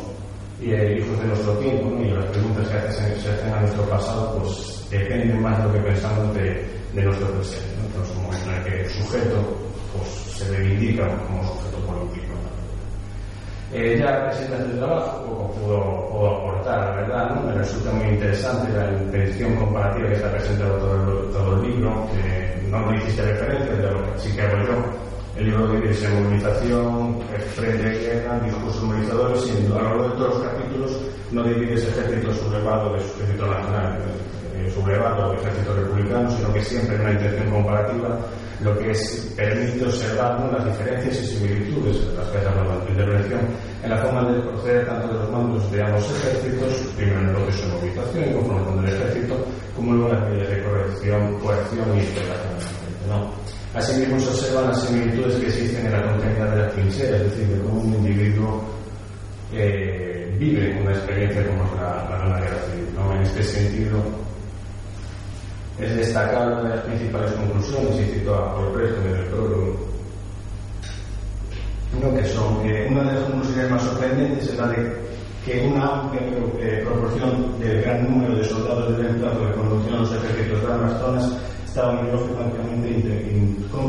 y, eh, hijos de nuestro tiempo, ¿no? y las preguntas que hacen, se hacen a nuestro pasado, pues dependen más do que pensamos de, de nuestro presente. ¿no? Entonces, un momento en el que el sujeto pues, se reivindica como sujeto político. ¿no? ya presenta este trabajo, poco pudo, pudo aportar, la verdad, ¿no? me resulta muy interesante la intención comparativa que está presentado todo, todo el libro, que no me hiciste referencia, pero sí que hago yo, el libro de dice movilización, frente de guerra, discursos movilizadores, y a lo largo de todos los capítulos no divides ejército sublevado de su ejército nacional. ¿no? Eh, sublevado o ejército republicano, sino que siempre en una intención comparativa lo que es, permite observar ¿no? las diferencias y similitudes, las que tu intervención, en la forma de proceder tanto de los mandos de ambos ejércitos, primero en el proceso de movilización y conforme con el ejército, como luego en las medidas de corrección, coerción y integración. ¿no? Asimismo se observan las similitudes que existen en la continuidad de la trinchera, es decir, de cómo un individuo eh, vive una experiencia como es la, la, guerra civil. ¿no? En este sentido, es destacable una de las principales conclusiones, y cito a Corpresto en el prólogo, que son que una de las conclusiones más sorprendentes es la de que una amplia eh, proporción del gran número de soldados de reemplazo que conducían los ejércitos de ambas zonas estaban ideológicamente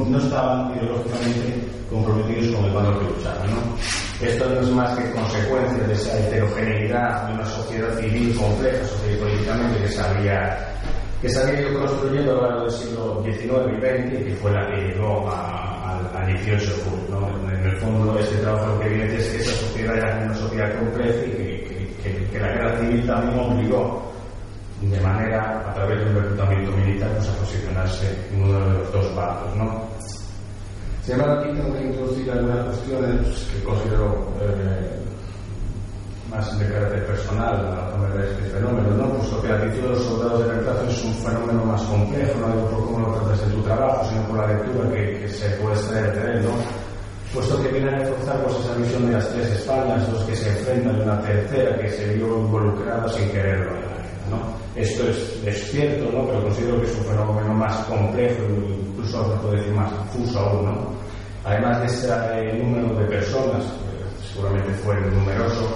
no estaban ideológicamente comprometidos con el bando que luchaban. ¿no? Esto no es más que consecuencia de esa heterogeneidad de una sociedad civil compleja, social y políticamente, que se había que se había ido construyendo a lo largo del siglo XIX y XX que fue la que llegó al 18 de julio. En el fondo, este trabajo que evidencia es que esa sociedad era una sociedad compleja y que, que, la guerra civil también obligó de manera, a través de un reclutamiento militar, pues, a posicionarse en uno de los dos bandos. ¿no? Sin embargo, aquí que introducir algunas cuestiones que considero eh, más de carácter personal a de este fenómeno, ¿no? Puesto que la actitud de los soldados de reemplazo es un fenómeno más complejo, no digo por cómo lo tratas en tu trabajo, sino por la lectura que, que se puede extraer de él, ¿no? Puesto que viene a reforzar pues, esa visión de las tres Españas, los que se enfrentan a una tercera que se vio involucrada sin quererlo. ¿no? Esto es, es, cierto, ¿no? pero considero que es un fenómeno más complejo, incluso se puede decir más confuso aún. ¿no? Además de ese eh, número de personas, seguramente fue numeroso,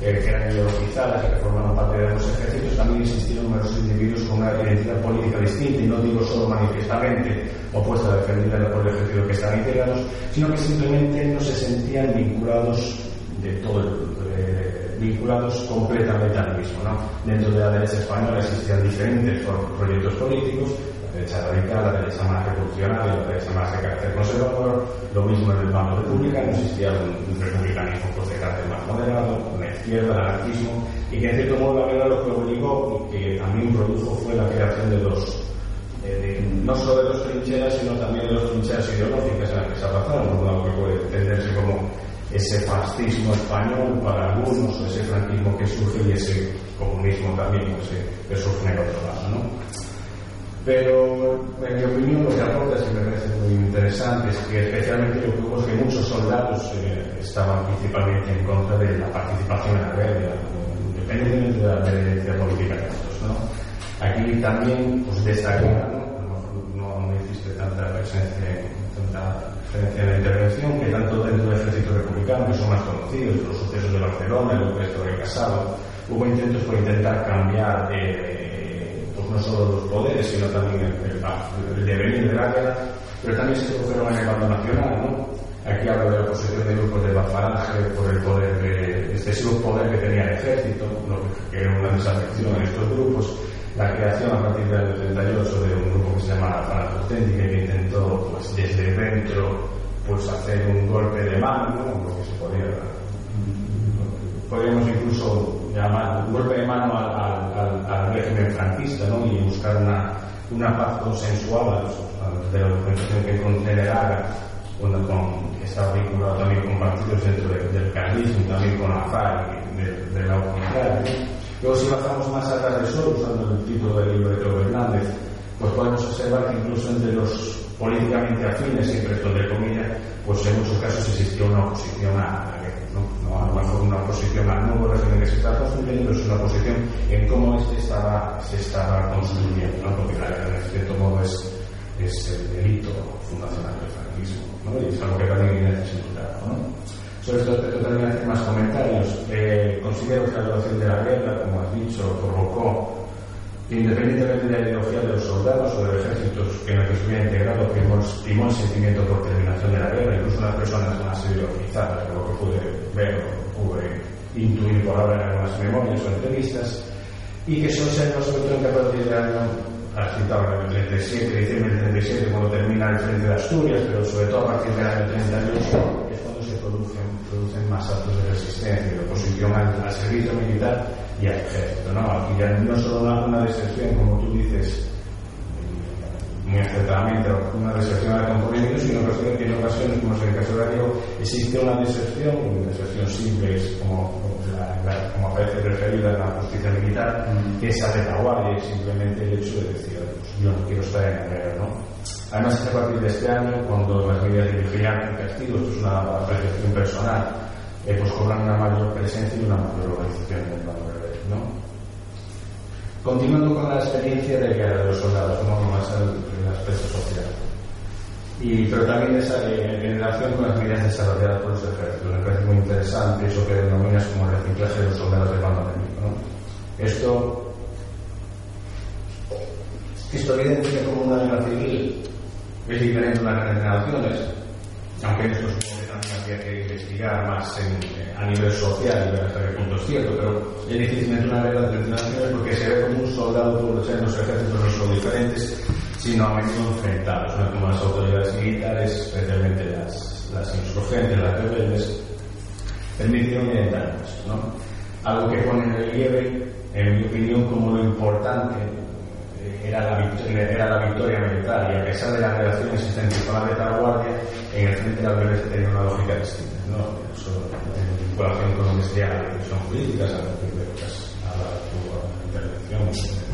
que eran ideologizadas que formaban parte de los ejércitos, también existieron numerosos individuos con una identidad política distinta, y no digo solo manifiestamente opuesta defendida por el ejército que estaban integrados, sino que simplemente no se sentían vinculados de todo el, vinculados completamente al mismo. ¿no? Dentro de la derecha española existían diferentes proyectos políticos, derecha radical, la derecha más revolucionaria, la derecha más de carácter conservador, lo mismo en el bando republicano, existía un, republicanismo pues, de carácter más moderado, una izquierda, el anarquismo, y que en cierto modo la verdad lo que obligó y que también produjo fue la creación de dos, eh, no solo de dos trincheras, sino también de dos trincheras ideológicas en las que se abrazaron, lo que puede entenderse como ese fascismo español para algunos, ese franquismo que surge y ese comunismo también que surge en el otro lado. ¿no? Pero, en mi opinión, lo que aporta, si me parece muy interesante, es que especialmente que hubo es que muchos soldados eh, estaban principalmente en contra de la participación en la guerra, independientemente de la violencia política de estos, ¿no? Aquí también, pues, destaca, ¿no? No, no existe tanta presencia, tanta presencia de intervención, que tanto dentro del ejército republicano, que son más conocidos, los sucesos de Barcelona, el golpe de Casado, hubo intentos por intentar cambiar de no solo los poderes, sino también el, el, devenir de guerra, pero también se produjeron en el bando nacional, ¿no? Aquí hablo de la posición de grupos de la falange por el poder de, excesivo poder que tenía el ejército, lo que era una desafección en estos grupos, la creación a partir del 38 de un grupo que se llama la Falange Auténtica que intentó pues, desde dentro pues, hacer un golpe de mano, ¿no? lo que se podía podríamos incluso llamar un golpe franquista ¿no? y buscar una, una paz consensuada de la documentación que contiene Haga, con, que vinculado también con partidos dentro del carlismo, también con la FARC de, la oposición. Luego, si bajamos más atrás de eso, usando el título del libro de Pedro Hernández, pues podemos observar que incluso entre los políticamente afines, siempre esto de comillas, pues en muchos casos existió una oposición a a lo mejor una posición al nuevo régimen que se está construyendo, es una posición en cómo este estaba, se estaba construyendo, ¿no? porque en cierto modo es, es el delito fundacional del franquismo, ¿no? y es algo que también necesitamos. ¿no? Sobre esto aspecto también hacer más comentarios. Eh, considero que la duración de la guerra, como has dicho, provocó Independientemente de la ideología de los soldados o del ejército en el que estuviera integrado, primó el sentimiento por terminación de la guerra, incluso las personas más ideologizadas, por lo que pude ver o pude intuir por ahora en algunas memorias o entrevistas, y que se observa sobre todo en partir del año, has citado el 37, diciembre del 37, cuando termina el frente de Asturias, pero sobre todo a partir del año 38, es cuando se producen, producen más actos de resistencia de oposición al servicio militar y al ejército. ¿no? Aquí ya no solo una, una como tú dices, muy acertadamente, una deserción al componente, sino que en ocasiones, como es el caso de Darío, existe una deserción, una deserción simple, es como, como aparece referida en la justicia militar, que es a retaguardia y simplemente el hecho de decir, pues, yo no quiero estar en la guerra, ¿no? Además, a partir de este año, cuando las medidas de vigilancia y castigo, esto es una apreciación personal, eh, pues cobran una mayor presencia y una mayor organización en el Continuando con la experiencia de de los soldados, como más el, el aspecto social. Y, pero también esa, en relación con las medidas desarrolladas por los ejércitos. Me parece muy interesante eso que denominas como reciclaje de los soldados de bando enemigo. Esto, esto evidencia como una guerra civil es diferente a una guerra de generaciones, aunque esto supone también que investigar más a nivel social y ver hasta qué punto es cierto, pero es difícil entrar guerra entre naciones porque se ve como un soldado por ser los ejércitos no son diferentes, sino a menudo enfrentados, ¿no? como las autoridades militares, especialmente las, las insurgentes, las rebeldes, permitieron identificar ¿no? Algo que pone en relieve, en mi opinión, como lo importante era la, era la victoria militar y a pesar de las relaciones existentes con la retaguardia, en el frente de la violencia tenía una lógica distinta. ¿no? Eso, en vinculación con lo que sería la política, a partir de a la intervención.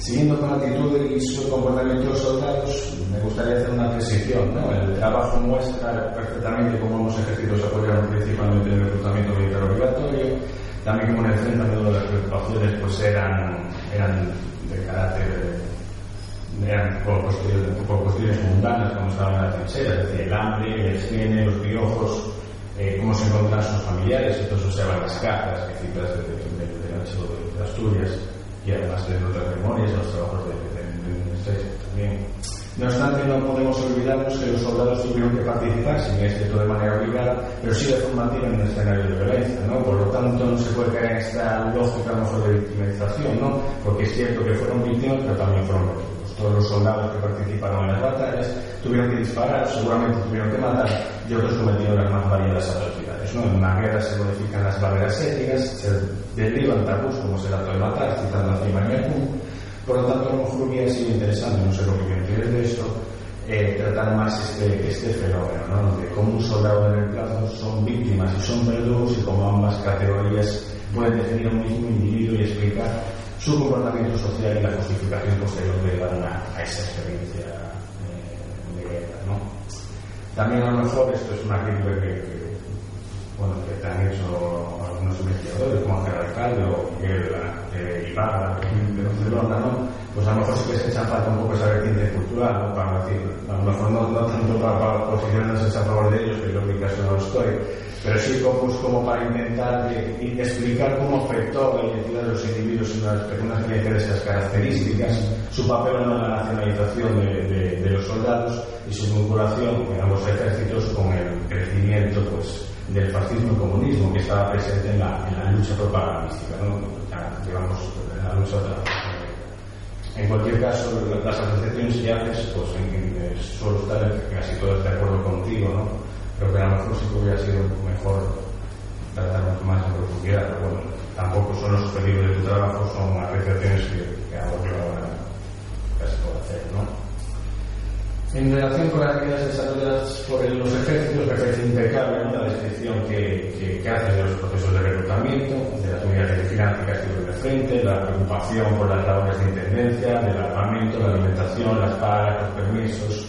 Siguiendo con la actitud y su comportamiento de los soldados, me gustaría hacer una precisión. ¿no? El trabajo muestra perfectamente cómo ambos ejércitos se apoyaron principalmente en el reclutamiento militar obligatorio, también como en el frente a menudo las preocupaciones pues eran, eran de carácter eran por cuestiones, por cuestiones mundanas como estaban en la trinchera, es decir, el hambre, el higiene, los piojos, eh, cómo se encontraban sus familiares, entonces usaban las cartas que citas de, de, de, de, Asturias de otras memorias, los trabajos de, de, de, también. No obstante, no podemos olvidarnos que los soldados tuvieron que participar, si bien es de manera obligada, pero sí de forma activa en un escenario de violencia, ¿no? Por lo tanto, no se puede caer en esta lógica mejor de victimización, ¿no? Porque es cierto que fueron víctimas, pero también fueron víctimas. Todos los soldados que participaron en las batallas tuvieron que disparar, seguramente tuvieron que matar, y otros cometieron las más variadas ¿no? En una guerra se modifican las barreras éticas, se derriban tabús como el acto de matar, citando a Cimañacú, por lo tanto, a lo mejor hubiera sido interesante, no sé lo que piensas de esto, eh, tratar más este, este fenómeno, ¿no? de cómo un soldado de reemplazo son víctimas y son verdugos y cómo ambas categorías pueden definir a un mismo individuo y explicar su comportamiento social y la justificación posterior que dan a, esa experiencia eh, de guerra. ¿no? También a lo mejor esto es una crítica que, bueno, que han hecho algunos investigadores como Ángel Alcalde o Miguel eh, Ibarra de Barcelona, ¿no? pues a lo mejor sí que se echa falta un poco esa vertiente cultural, ¿no? para decir, a lo mejor no, no tanto para, para posicionarse a favor de ellos, que yo en mi caso no lo estoy, pero sí como, pues, como para intentar eh, explicar cómo afectó la identidad de los individuos en unas, personas que tienen esas características, su papel en la nacionalización de, de, de, los soldados y su vinculación en ambos ejércitos con el crecimiento pues, del fascismo y comunismo que estaba presente en la, en la lucha propagandística, ¿no? digamos, en la lucha en cualquier caso, las asociaciones que haces, pues en, en, suelo estar casi todos de acuerdo contigo, ¿no? Creo que a lo mejor sí que hubiera sido mejor tratar mucho más en profundidad, pero bueno, tampoco son los objetivos de tu trabajo, son apreciaciones que, que hago yo ahora casi puedo hacer, ¿no? En relación con las actividades desarrolladas por los ejércitos, me parece impecable la descripción que, que, que, hace de los procesos de reclutamiento, de las unidades de financias que estuvieron de frente, la preocupación por las labores de intendencia, del armamento, la alimentación, las pagas, los permisos,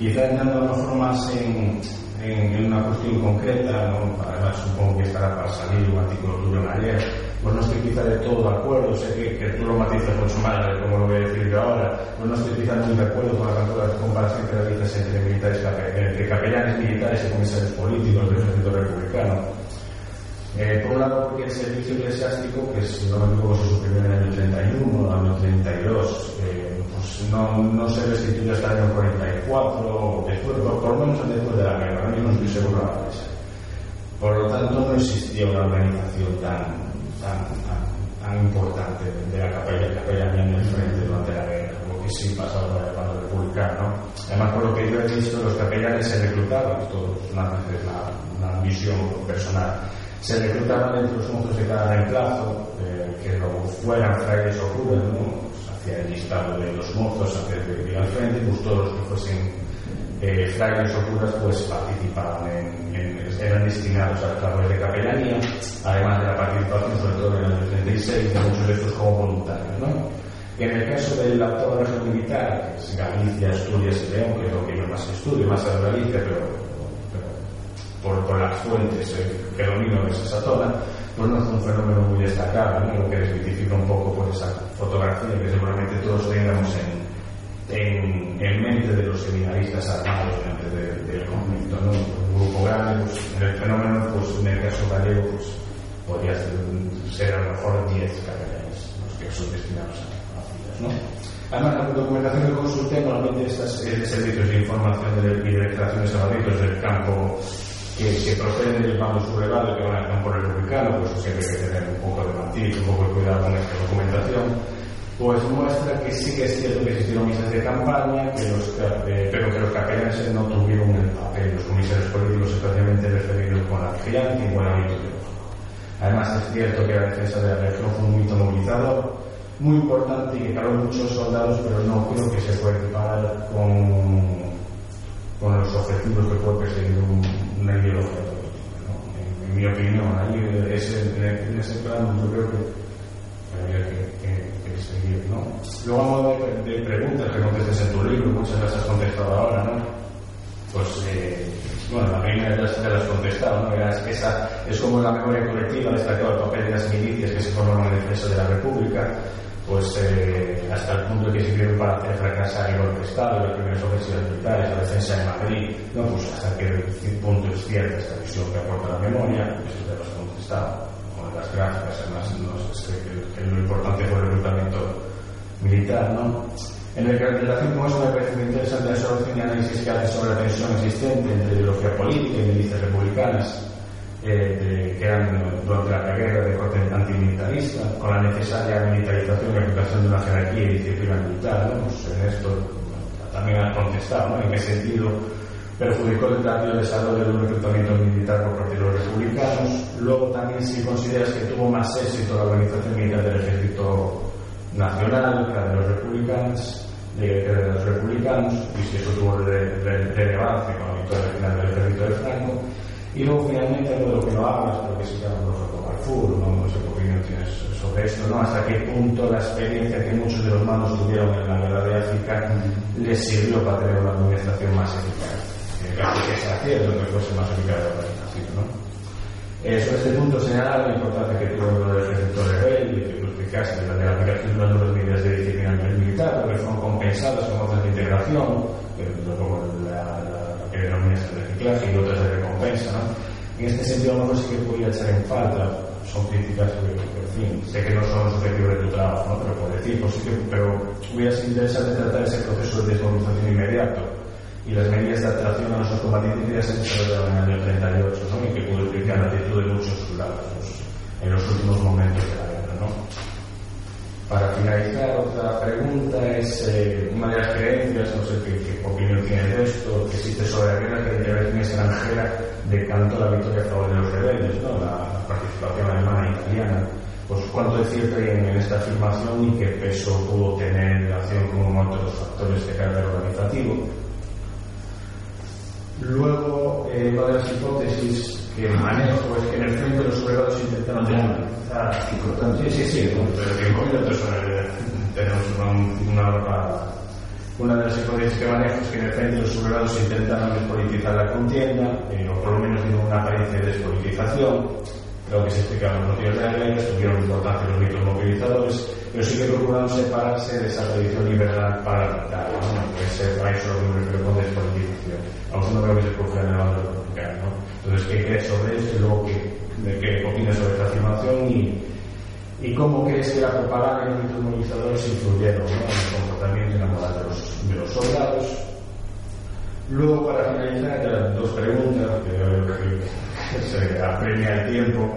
y está entrando a más en, en, en, una cuestión concreta, ¿no? además supongo que estará para salir un artículo tuyo en ayer, pues no estoy quizá de todo de acuerdo, sé que, que tú lo matizas mucho más de cómo lo voy a decir yo ahora, pues no estoy quizá muy de acuerdo con la comparación que realizas entre militares, entre capellanes militares y comisarios políticos del ejército republicano. Eh, por un lado, porque el servicio eclesiástico, que si no me equivoco se suprimió en el año 31, el año 32, eh, pues no, no se restituyó hasta el año 44, después, por, lo menos después de la guerra, no estoy seguro ahora eso. Por lo tanto, no existía una organización tan, tan, tan, tan importante de la capella, capellanía en el frente durante la guerra, como que sí pasaba con el bando republicano. ¿no? Además, por lo que yo he visto, los capellanes se reclutaban, es una, una, una visión personal, se reclutaban entre los monstruos de cada reemplazo, eh, que luego fueran frailes o curas, ¿no? Hacía el listado de los mozos antes de ir al frente, pues todos los que fuesen eh, frailes o curas pues participaban en, en, eran destinados a labores de capellanía, además de la participación sobre todo en el año 36 de muchos de estos como voluntarios, ¿no? En el caso del actual régimen militar, que es Galicia, Asturias y León, que es lo que yo más estudio, más a Galicia, pero por, por las fuentes eh, que domino de esa zona, pues no es un fenómeno muy destacable, ¿no? lo que desmitifica un poco por esa fotografía que seguramente todos tengamos en, en, en mente de los seminaristas armados antes de, del conflicto. ¿no? Un grupo grande, pues, en el fenómeno, pues en el caso gallego, pues podría ser, a lo mejor 10 capellanes los que son destinados a, filas. ¿no? Además, la documentación que consulté normalmente estas eh, servicios de información de, y de declaraciones a del campo que, que proceden del bando sublevado que van al campo republicano, pues siempre hay que tener un poco de matiz, un poco de cuidado con esta documentación, pues muestra que sí que es cierto que existieron misas de campaña, que los, eh, pero que los capellanes no tuvieron el papel, los comisarios políticos especialmente referidos con la vigilancia y buen hábito Además es cierto que la defensa de la región fue un mito movilizador, muy importante y que caló muchos soldados, pero no creo que se pueda equiparar con con los objetivos que puede perseguir un, una ideología ¿no? en, en, mi opinión, ahí ese, en, ese plano yo creo que habría que, que, que seguir. ¿no? Luego, a modo de, de, preguntas que contestes en tu libro, muchas las has contestado ahora, ¿no? Pues, eh, bueno, la primera ya se las has contestado, ¿no? Es, esa es como la memoria colectiva destacado el papel de las milicias que se forman en defensa de la República pues eh, hasta el punto de que sirvieron para hacer fracasar el golpe de Estado, las primeras ofensivas militares, la defensa de Madrid, no, pues hasta qué punto es cierta esta visión que aporta la memoria, eso te lo has contestado con las gráficas, además no sé, que, que, lo importante fue el reclutamiento militar, ¿no? En, el, en relación con eso me parece muy interesante la solución y análisis que hace sobre la tensión existente entre ideología política y milicias republicanas que eran durante la guerra de corte antimilitarista, con la necesaria militarización y aplicación de una jerarquía y disciplina militar. ¿no? Pues en esto también has contestado, ¿no? ¿En qué sentido perjudicó el rápido desarrollo de un reclutamiento militar por parte de los republicanos? Luego también si consideras que tuvo más éxito la organización militar del ejército nacional la de los republicanos, de, de los republicanos, y si eso tuvo relevancia con la victoria final del ejército de Franco, y luego finalmente algo de lo que no hablas, pero que se llama los Carrefour, ¿no? no sé qué opinión tienes sobre esto, ¿no? Hasta qué punto la experiencia que muchos de los mandos tuvieron en la guerra de África les sirvió para tener una administración más eficaz. que se hacía lo que fuese más eficaz la organización, ¿no? Eh, sobre este punto señalar la importancia que tuvo el ejército rebelde que explicaste de la aplicación de las nuevas medidas de disciplina militar, porque fueron compensadas con otras de integración, como la, la, que denominas el reciclaje y otras de recompensa. En este sentido, a lo mejor sí que podría echar en falta, son críticas que, en fin, sé que no son los objetivos de tu trabajo, ¿no? pero por decir, pues sí que, pero hubiera sido interesante tratar ese proceso de desmovilización inmediato y las medidas de atracción a nuestros combatientes se desarrollaron en el año 38, ¿no? y que pudo explicar la actitud de muchos soldados en los últimos momentos de la guerra. ¿no? Para finalizar, otra pregunta es eh, una de las creencias, no sé qué, opinión tienes de esto, que existe sobre la guerra que la intervención extranjera decantó la victoria a favor de los rebeldes, ¿no? la participación alemana e italiana. Pues cuánto es cierto en esta afirmación y qué peso pudo tener en relación con otros factores de carácter organizativo. Luego, eh, una de las hipótesis que manejo es que en el frente los sublevados intentaron utilizar. Sí, sí, sí, pero que en minutos tenemos una, una, una, de las hipótesis que manejo es que en el frente los sublevados intentaron despolitizar la contienda, eh, o por lo menos tienen una apariencia de despolitización. Creo que se explican los motivos de la guerra, tuvieron importancia los mitos movilizadores, pero sí que procuraron separarse de esa tradición liberal parlamentaria, ¿no? Pues a eso lo que con despolitización. Aún no veo que se produzca en ¿no? Entonces, ¿qué crees sobre esto y luego qué, de qué opinas sobre esta afirmación y, y cómo crees que la propaganda y los mitos movilizadores influyeron ¿no? en el comportamiento y la moral de los, de los soldados? Luego, para finalizar, dos preguntas, que se apremia el tiempo.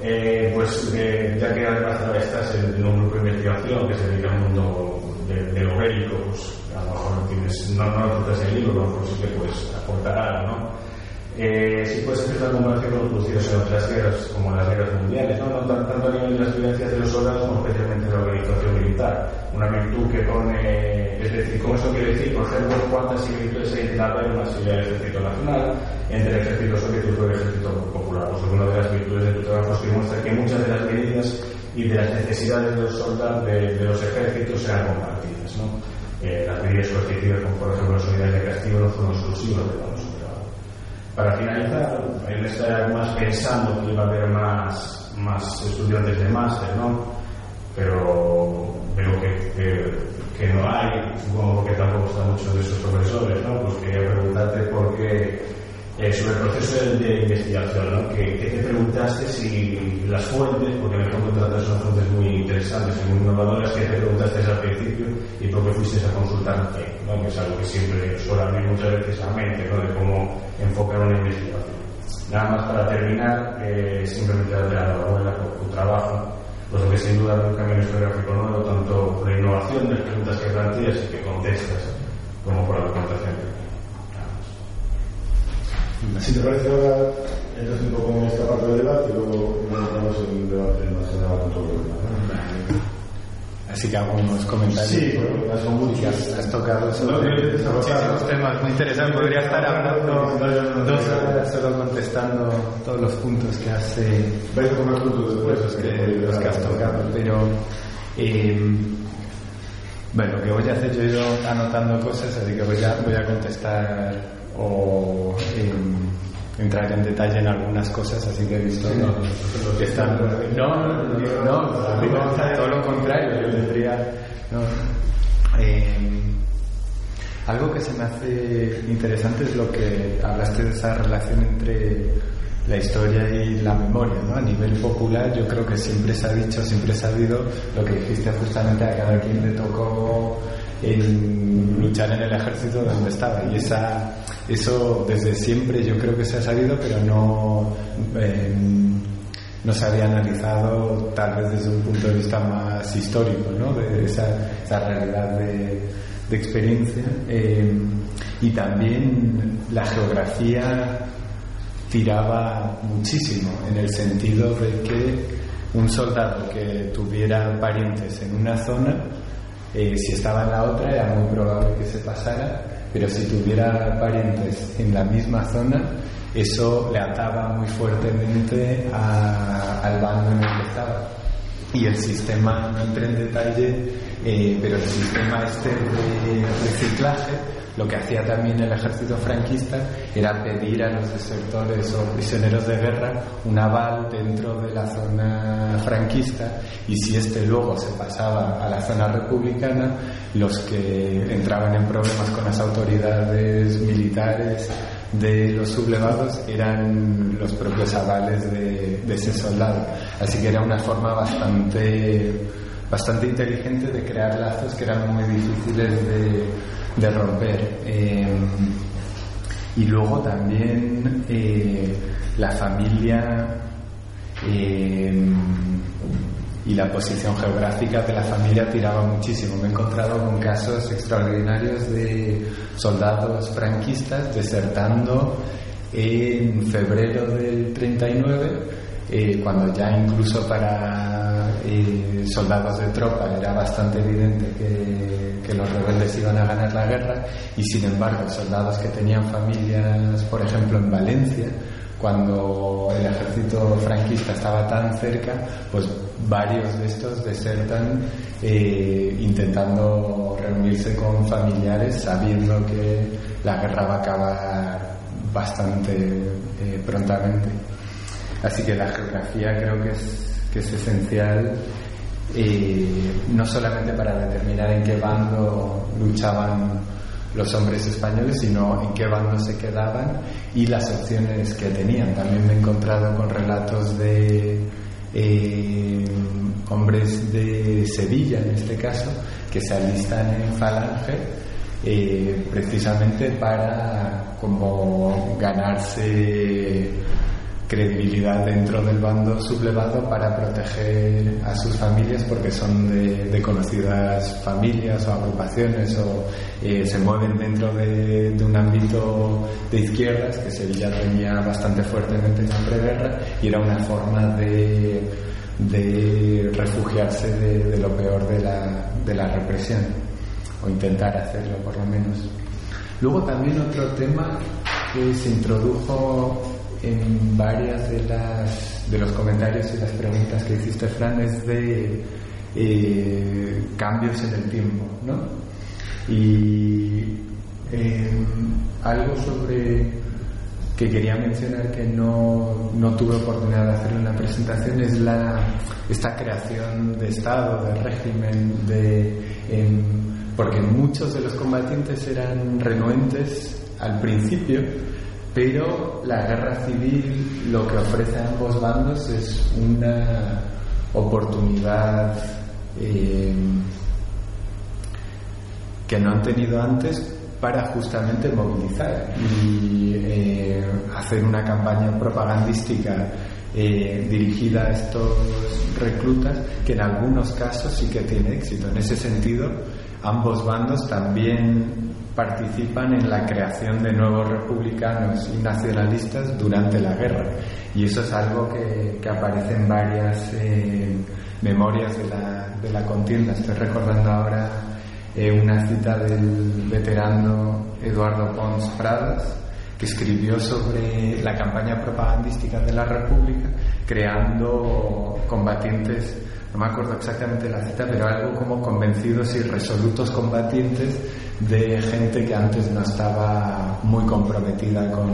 Eh, pues eh, ya que además estás en, en, un grupo de investigación que se dedica al mundo de, de lo bélico, pues a lo mejor tienes, no, no lo el libro, a lo mejor sí que puedes aportar algo, ¿no? Eh, si puedes hacer una comparación con producidos en otras guerras, como las guerras mundiales, ¿no? tanto a nivel de las vivencias de los soldados como especialmente de la organización militar. Una virtud que pone, es decir, ¿cómo eso quiere decir? Por ejemplo, cuántas similitudes hay entre la más y el ejército nacional, entre el ejército soviético y el ejército popular. Pues una de las virtudes de tu trabajo es que muestra que muchas de las medidas y de las necesidades de los soldados, de, de los ejércitos, sean compartidas, ¿no? Eh, las medidas coercitivas, como por ejemplo las unidades de castigo, no son exclusivas de los para finalizar, en esta más pensando que iba a haber más, más estudiantes de máster, ¿no? Pero veo que, que, no hay, supongo que tampoco están muchos de esos profesores, ¿no? Pues quería preguntarte por qué, eh, sobre el proceso de, de investigación, ¿no? Que, que, te preguntaste si las fuentes, porque en el fondo tratas son fuentes muy interesantes y muy innovadoras, que te preguntaste al principio y por qué fuiste a consultar qué, ¿no? Que es algo que siempre suele abrir muchas veces a mente, ¿no? De cómo enfocar una investigación. Nada más para terminar, eh, simplemente darte la enhorabuena por tu trabajo, pues que sin duda un camino historiográfico nuevo, tanto por la innovación de las preguntas que planteas y que contestas, como por la documentación. Si te parece ahora, entras un poco en esta parte del debate y luego entramos en el debate más general con todo el demás. Así que hago unos comentarios. Sí, bueno, son muchos. Has, has tocado sobre no, muchísimos temas muy interesantes. Podría estar hablando dos horas solo contestando todos los puntos que has, eh, puntos después, los, que, los que has tocado. Pero, eh, bueno, lo que voy a hacer, yo he ido anotando cosas, así que voy a, voy a contestar o. Eh, entrar en detalle en algunas cosas, así que he visto sí, no, que están. No, no, no, no, todo lo contrario, yo tendría. Eh, algo que se me hace interesante es lo que hablaste de esa relación entre la historia y la memoria, ¿no? A nivel popular yo creo que siempre se ha dicho, siempre se ha sabido lo que dijiste justamente a cada quien le tocó en luchar en el ejército donde estaba y esa eso desde siempre yo creo que se ha sabido pero no eh, no se había analizado tal vez desde un punto de vista más histórico ¿no? de esa, esa realidad de, de experiencia eh, y también la geografía tiraba muchísimo en el sentido de que un soldado que tuviera parientes en una zona eh, si estaba en la otra era muy probable que se pasara, pero si tuviera parientes en la misma zona, eso le ataba muy fuertemente a, al bando en el que estaba. y el sistema, no entré en detalle, eh, pero el sistema este de reciclaje, lo que hacía también el ejército franquista era pedir a los desertores o prisioneros de guerra un aval dentro de la zona franquista y si este luego se pasaba a la zona republicana, los que entraban en problemas con las autoridades militares de los sublevados eran los propios avales de, ese soldado. Así que era una forma bastante, bastante inteligente de crear lazos que eran muy difíciles de, romper. Eh, y luego también eh, la familia eh, y la posición geográfica de la familia tiraba muchísimo. Me he encontrado con casos extraordinarios de soldados franquistas desertando en febrero del 39, eh, cuando ya incluso para eh, soldados de tropa era bastante evidente que, que, los rebeldes iban a ganar la guerra, y sin embargo soldados que tenían familias, por ejemplo, en Valencia, cuando el ejército franquista estaba tan cerca, pues varios de estos desertan eh, intentando reunirse con familiares sabiendo que la guerra va a acabar bastante eh, prontamente. Así que la geografía creo que es, que es esencial eh, no solamente para determinar en qué bando luchaban los hombres españoles, sino en qué bando se quedaban y las opciones que tenían. También me he encontrado con relatos de eh, hombres de Sevilla, en este caso, que se alistan en Falange eh, precisamente para como ganarse credibilidad dentro del bando sublevado para proteger a sus familias porque son de, conocidas familias o agrupaciones o eh, se mueven dentro de, un ámbito de izquierdas que Sevilla tenía bastante fuertemente en la preguerra y era una forma de, refugiarse de, lo peor de la, de la represión o intentar hacerlo por lo menos. Luego también otro tema que se introdujo en varias de las de los comentarios y las preguntas que hiciste Fran es de eh, cambios en el tiempo ¿no? y em, algo sobre que quería mencionar que no, no tuve oportunidad de hacer en la presentación es la esta creación de estado de régimen de em, porque muchos de los combatientes eran renuentes al principio pero la guerra civil lo que ofrece a ambos bandos es una oportunidad eh, que no han tenido antes para justamente movilizar y eh, hacer una campaña propagandística eh, dirigida a estos reclutas que en algunos casos sí que tiene éxito. En ese sentido, ambos bandos también participan en la creación de nuevos republicanos y nacionalistas durante la guerra. Y eso es algo que, aparece en varias eh, memorias de la, de la, contienda. Estoy recordando ahora eh, una cita del veterano Eduardo Pons Pradas, que escribió sobre la campaña propagandística de la República, creando combatientes no me acuerdo exactamente la cita, pero algo como convencidos y resolutos combatientes de gente que antes no estaba muy comprometida con,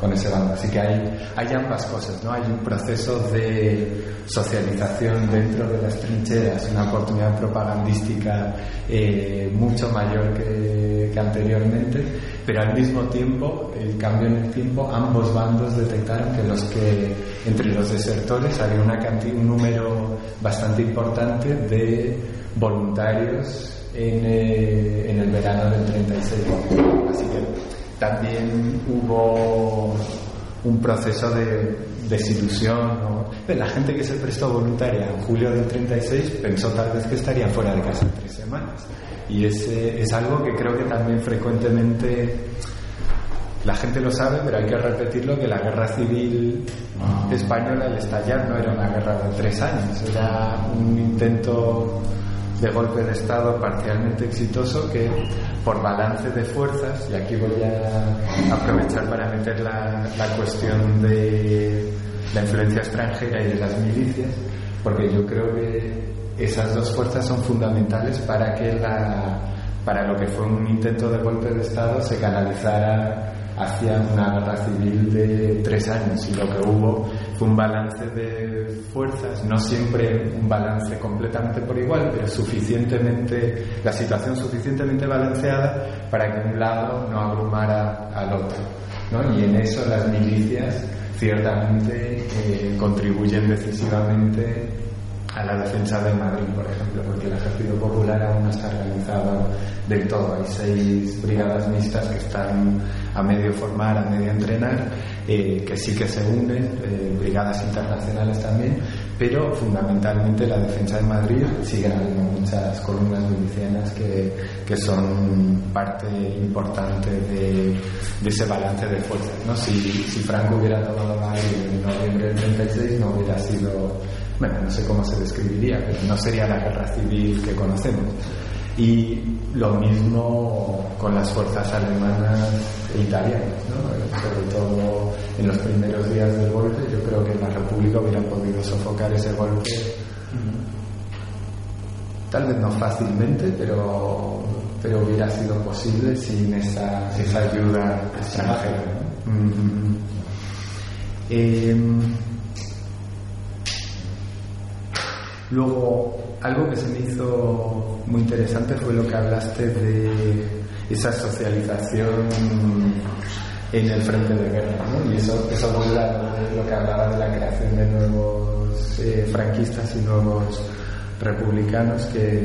con ese bando. Así que hay, hay ambas cosas, ¿no? Hay un proceso de socialización dentro de las trincheras, una oportunidad propagandística eh, mucho mayor que, que, anteriormente, pero al mismo tiempo, el cambio en el tiempo, ambos bandos detectaron que los que entre los desertores había una cantidad, un número bastante importante de voluntarios eh, en, el verano del 36. Así que también hubo un proceso de desilusión. La gente que se prestó voluntaria en julio del 36 pensó tal vez que estaría fuera de casa en tres semanas. Y es, es algo que creo que también frecuentemente la gente lo sabe, pero hay que repetirlo que la guerra civil española, al estallar, no era una guerra de tres años, era un intento de golpe de Estado parcialmente exitoso que por balance de fuerzas, y aquí voy a aprovechar para meter la, cuestión de la influencia extranjera y de las milicias, porque yo creo que esas dos fuerzas son fundamentales para que la, para lo que fue un intento de golpe de Estado se canalizara hacia una guerra civil de tres años y lo que hubo un balance de fuerzas, no siempre un balance completamente por igual, pero suficientemente, la situación suficientemente balanceada para que un lado no abrumara al otro. ¿no? Y en eso las milicias ciertamente eh, contribuyen decisivamente a la defensa de Madrid, por ejemplo, porque el Ejército Popular aún no está organizado del todo. Hay seis brigadas mixtas que están a medio formar, a medio entrenar, eh, que sí que se unen, eh, brigadas internacionales también, pero fundamentalmente la defensa de Madrid sigue habiendo muchas columnas milicianas que, que son parte importante de, ese balance de fuerzas. ¿no? Si, si Franco hubiera tomado Madrid en noviembre del 36 no hubiera sido bueno, no sé cómo se describiría, pero no sería la guerra civil que conocemos. Y lo mismo con las fuerzas alemanas e italianas, ¿no? sobre todo en los primeros días del golpe, yo creo que la República hubiera podido sofocar ese golpe, tal vez no fácilmente, pero, pero hubiera sido posible sin esa, esa ayuda extranjera. Luego, algo que se me hizo muy interesante fue lo que hablaste de esa socialización en el frente de guerra, ¿no? Y eso, eso vuelve lo que hablaba de la creación de nuevos eh, franquistas y nuevos republicanos que,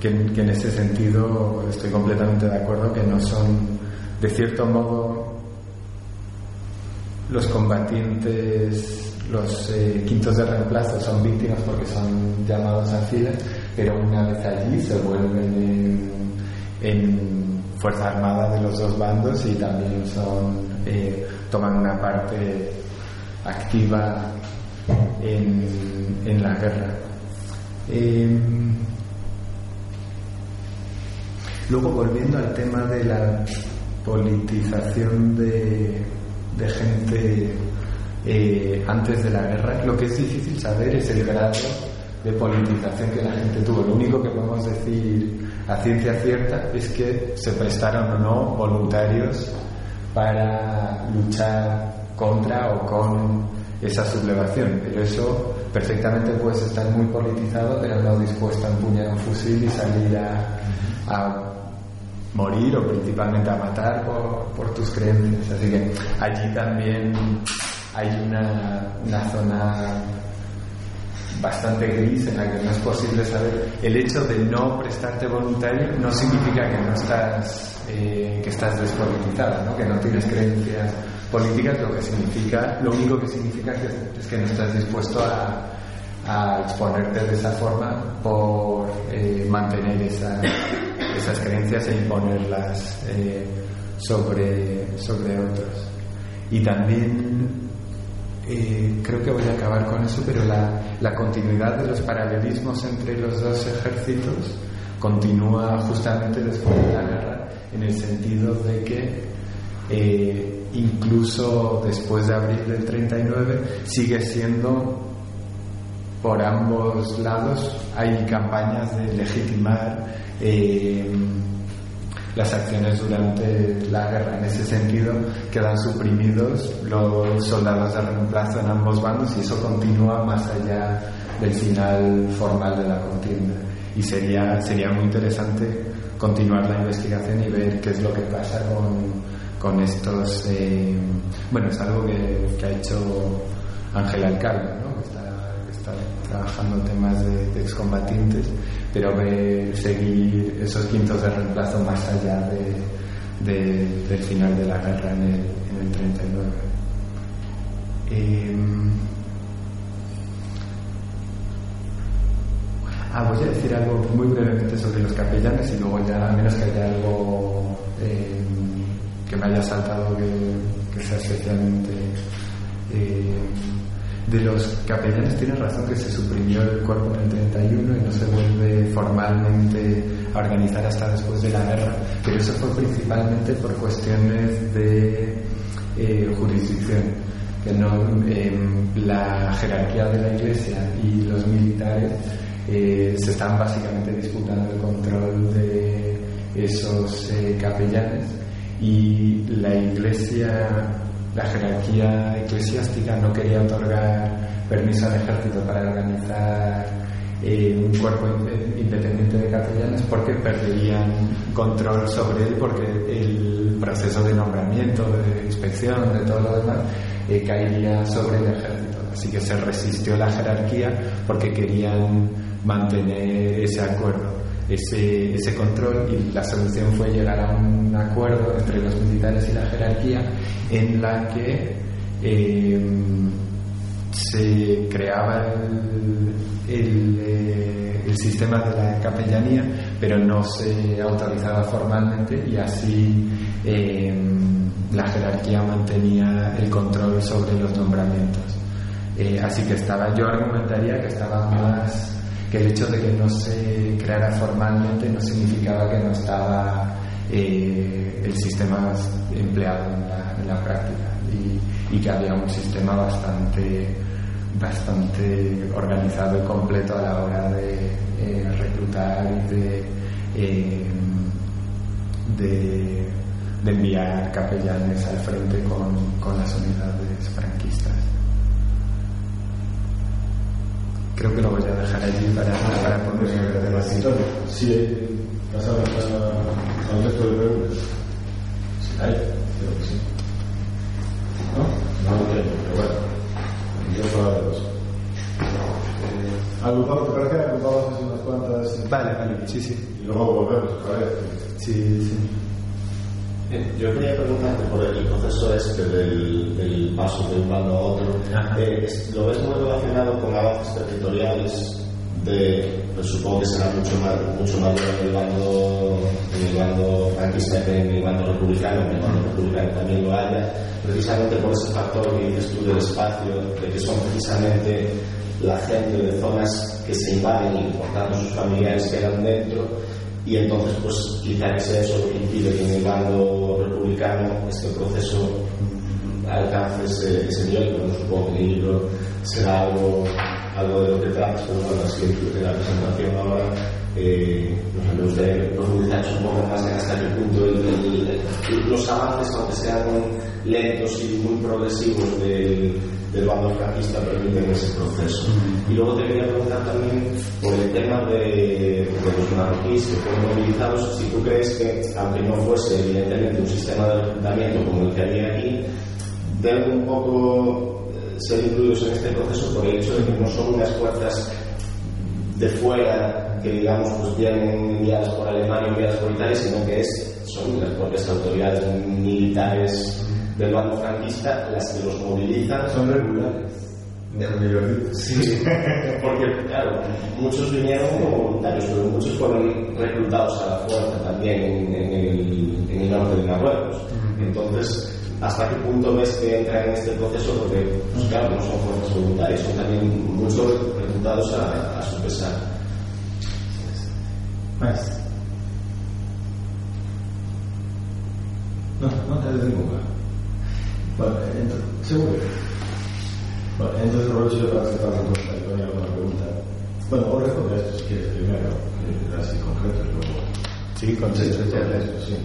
que, que en ese sentido estoy completamente de acuerdo que no son, de cierto modo, los combatientes los eh, quintos de reemplazo son víctimas porque son llamados a fila, pero una vez allí se vuelven en, fuerza armada de los dos bandos y también son eh, toman una parte activa en, en la guerra. Em, luego volviendo al tema de la politización de, de gente eh, antes de la guerra. Lo que es difícil saber es el grado de politización que la gente tuvo. Lo único que podemos decir a ciencia cierta es que se prestaron o no voluntarios para luchar contra o con esa sublevación. Pero eso perfectamente puedes estar muy politizado, pero no dispuesto a empuñar un fusil y salir a, morir o principalmente a matar por, por tus creencias. Así que allí también hay una, una zona bastante gris en la que no es posible saber. El hecho de no prestarte voluntario no significa que no estás, eh, que estás despolitizado, ¿no? que no tienes creencias políticas, lo que significa, lo único que significa es que no estás dispuesto a, a exponerte de esa forma por eh, mantener esas creencias e imponerlas eh, sobre, sobre otros. Y también eh, creo que voy a acabar con eso, pero la, continuidad de los paralelismos entre los dos ejércitos continúa justamente después de la guerra, en el sentido de que eh, incluso después de abril del 39 sigue siendo por ambos lados hay campañas de legitimar eh, las acciones durante la guerra. En ese sentido, quedan suprimidos los soldados de reemplazo en ambos bandos y eso continúa más allá del final formal de la contienda. Y sería, sería muy interesante continuar la investigación y ver qué es lo que pasa con, con estos. Eh, bueno, es algo que, que ha hecho Ángel Alcalde, ¿no? que, está, está trabajando temas de, de excombatientes pero ver seguir esos quintos de reemplazo más allá de, del final de la guerra en el, en el 39. Em, ah, voy a decir algo muy brevemente sobre los capellanes y luego ya, a menos que haya algo em, que me haya saltado que, que sea especialmente em, de los capellanes tienes razón que se suprimió el cuerpo en el 31 y no se vuelve formalmente a organizar hasta después de la guerra, pero eso fue principalmente por cuestiones de eh, jurisdicción. que no, em, la jerarquía de la iglesia y los militares eh, se están básicamente disputando el control de esos eh, capellanes y la iglesia, la jerarquía eclesiástica no quería otorgar permiso al ejército para organizar eh, un cuerpo independiente de capellanes porque perderían control sobre él porque el proceso de nombramiento, de inspección, de todo lo demás eh, caería sobre el ejército. Así que se resistió la jerarquía porque querían mantener ese acuerdo, ese, ese control y la solución fue llegar a un acuerdo entre los militares y la jerarquía en la que eh, se creaba el, eh, el, sistema de la capellanía, pero no se autorizaba formalmente y así la jerarquía mantenía el control sobre los nombramientos. Eh, así que estaba, yo argumentaría que estaba más, que el hecho de que no se creara formalmente no significaba que no estaba eh, el sistema empleado en la, práctica y, que había un sistema bastante bastante organizado y completo a la hora de eh, reclutar y de, de de enviar capellanes al frente con, con las unidades franquistas. Creo que lo voy a dejar allí para, para poner de la historia. Sí, pasamos a, al resto de preguntas. Sí, hay, creo que sí. ¿No? No lo tengo, pero bueno. Yo puedo hablar de dos. Eh, agrupamos, ¿te parece? Agrupamos unas cuantas. Vale, vale, sí, sí. Y luego volvemos, ¿vale? Sí, sí. Yo quería preguntarte por el proceso este del, paso de un bando a otro. Eh, ¿Lo ves muy relacionado con avances territoriales? De, pues supongo que será mucho, más, mucho mayor en el bando, en el bando franquista que en el bando republicano, en el bando republicano también lo haya, precisamente por ese factor que dices tú del espacio, de que son precisamente la gente de zonas que se invaden y por tanto sus familiares quedan dentro y entonces pues quizás sea eso lo que impide que en el bando republicano este proceso alcance ese, ese nivel, bueno, supongo que el libro será algo, algo de lo que tratas, pero bueno, así en la presentación ahora. Eh, me gustaría profundizar un poco más en hasta qué punto los avances, aunque sean lentos y muy progresivos del, del bando franquista, permiten ese proceso. Y luego te quería preguntar también por el tema de, los marroquíes que fueron movilizados, si tú crees que, aunque no fuese evidentemente un sistema de reclutamiento como el que había aquí, deben un poco eh, ser incluidos en este proceso por el hecho de que no son unas fuerzas de fuera que digamos pues vienen enviadas por Alemania enviadas por Italia, sino que es, son las propias autoridades militares del bando franquista las que los movilizan. Son regulares. Sí, porque claro, muchos vinieron como voluntarios, pero muchos fueron reclutados a la fuerza también en, el, en el, norte de Marruecos. Entonces, ¿hasta qué punto ves que entran en este proceso? Porque, pues, claro, no son fuerzas voluntarias, son también muchos reclutados a, a su pesar. Más. No, no te ninguna. Bueno, entonces, seguro. Bueno, entonces aprovecho para hacer una alguna pregunta. Bueno, o responde esto si quieres primero, así concreto, luego. Sí, concepto de esto, sí.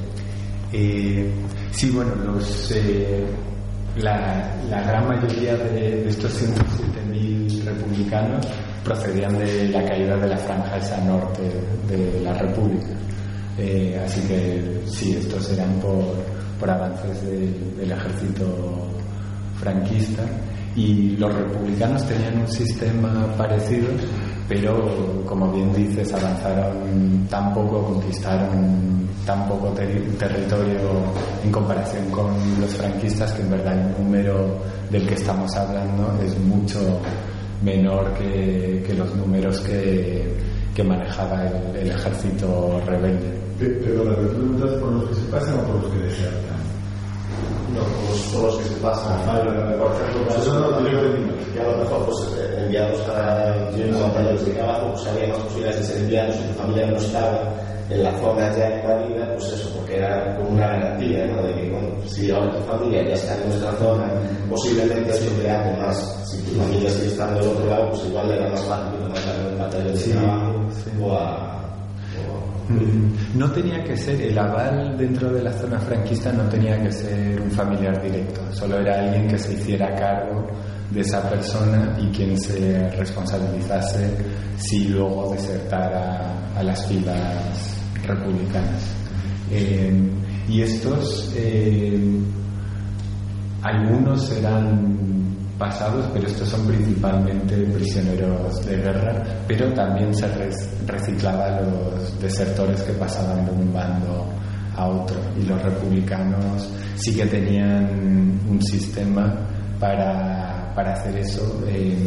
Eh, sí, bueno, los, eh, la, la, gran mayoría de, de estos 107.000 republicanos procedían de la caída de la franja esa norte de la República. Eh, así que sí, estos eran por, por avances del ejército franquista y los republicanos tenían un sistema parecido, pero como bien dices, avanzaron tan poco, conquistaron tan poco territorio en comparación con los franquistas que en verdad el número del que estamos hablando es mucho menor que, que los números que, que manejaba el, ejército rebelde. Pero la pregunta es por los que se pasan o por los que desertan. no, todos los que se pasan. Ah, por ejemplo, pues eso no lo que a lo mejor pues, enviados para los de trabajo, pues había más posibilidades de ser enviados y tu familia no estaba en la zona ya vida, pues eso, porque era como una garantía, ¿no? De que, bueno, si ahora tu familia ya está en nuestra zona, posiblemente eso te hace más. Si tu familia sigue estando del otro lado, pues igual le era más fácil que mandar un material de trabajo o a no tenía que ser, el aval dentro de la zona franquista no tenía que ser un familiar directo, solo era alguien que se hiciera cargo de esa persona y quien se responsabilizase si luego desertara a las filas republicanas. Eh, y estos, eh, algunos eran pasados, pero estos son principalmente prisioneros de guerra, pero también se reciclaba los desertores que pasaban de un bando a otro y los republicanos sí que tenían un sistema para, para hacer eso. Eh,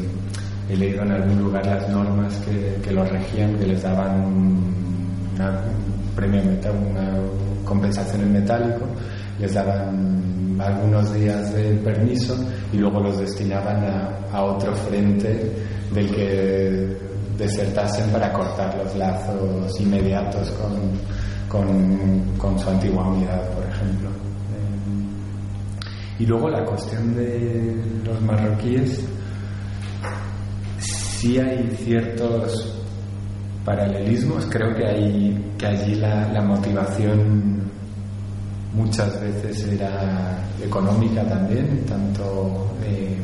he leído en algún lugar las normas que, que los regían, que les daban una, un premio una compensación en metálico, les daban algunos días de permiso y luego los destinaban a, otro frente del que desertasen para cortar los lazos inmediatos con, con, su antigua unidad, por ejemplo. y luego la cuestión de los marroquíes, sí hay ciertos paralelismos, creo que, hay, que allí la, la motivación muchas veces era económica también, tanto eh,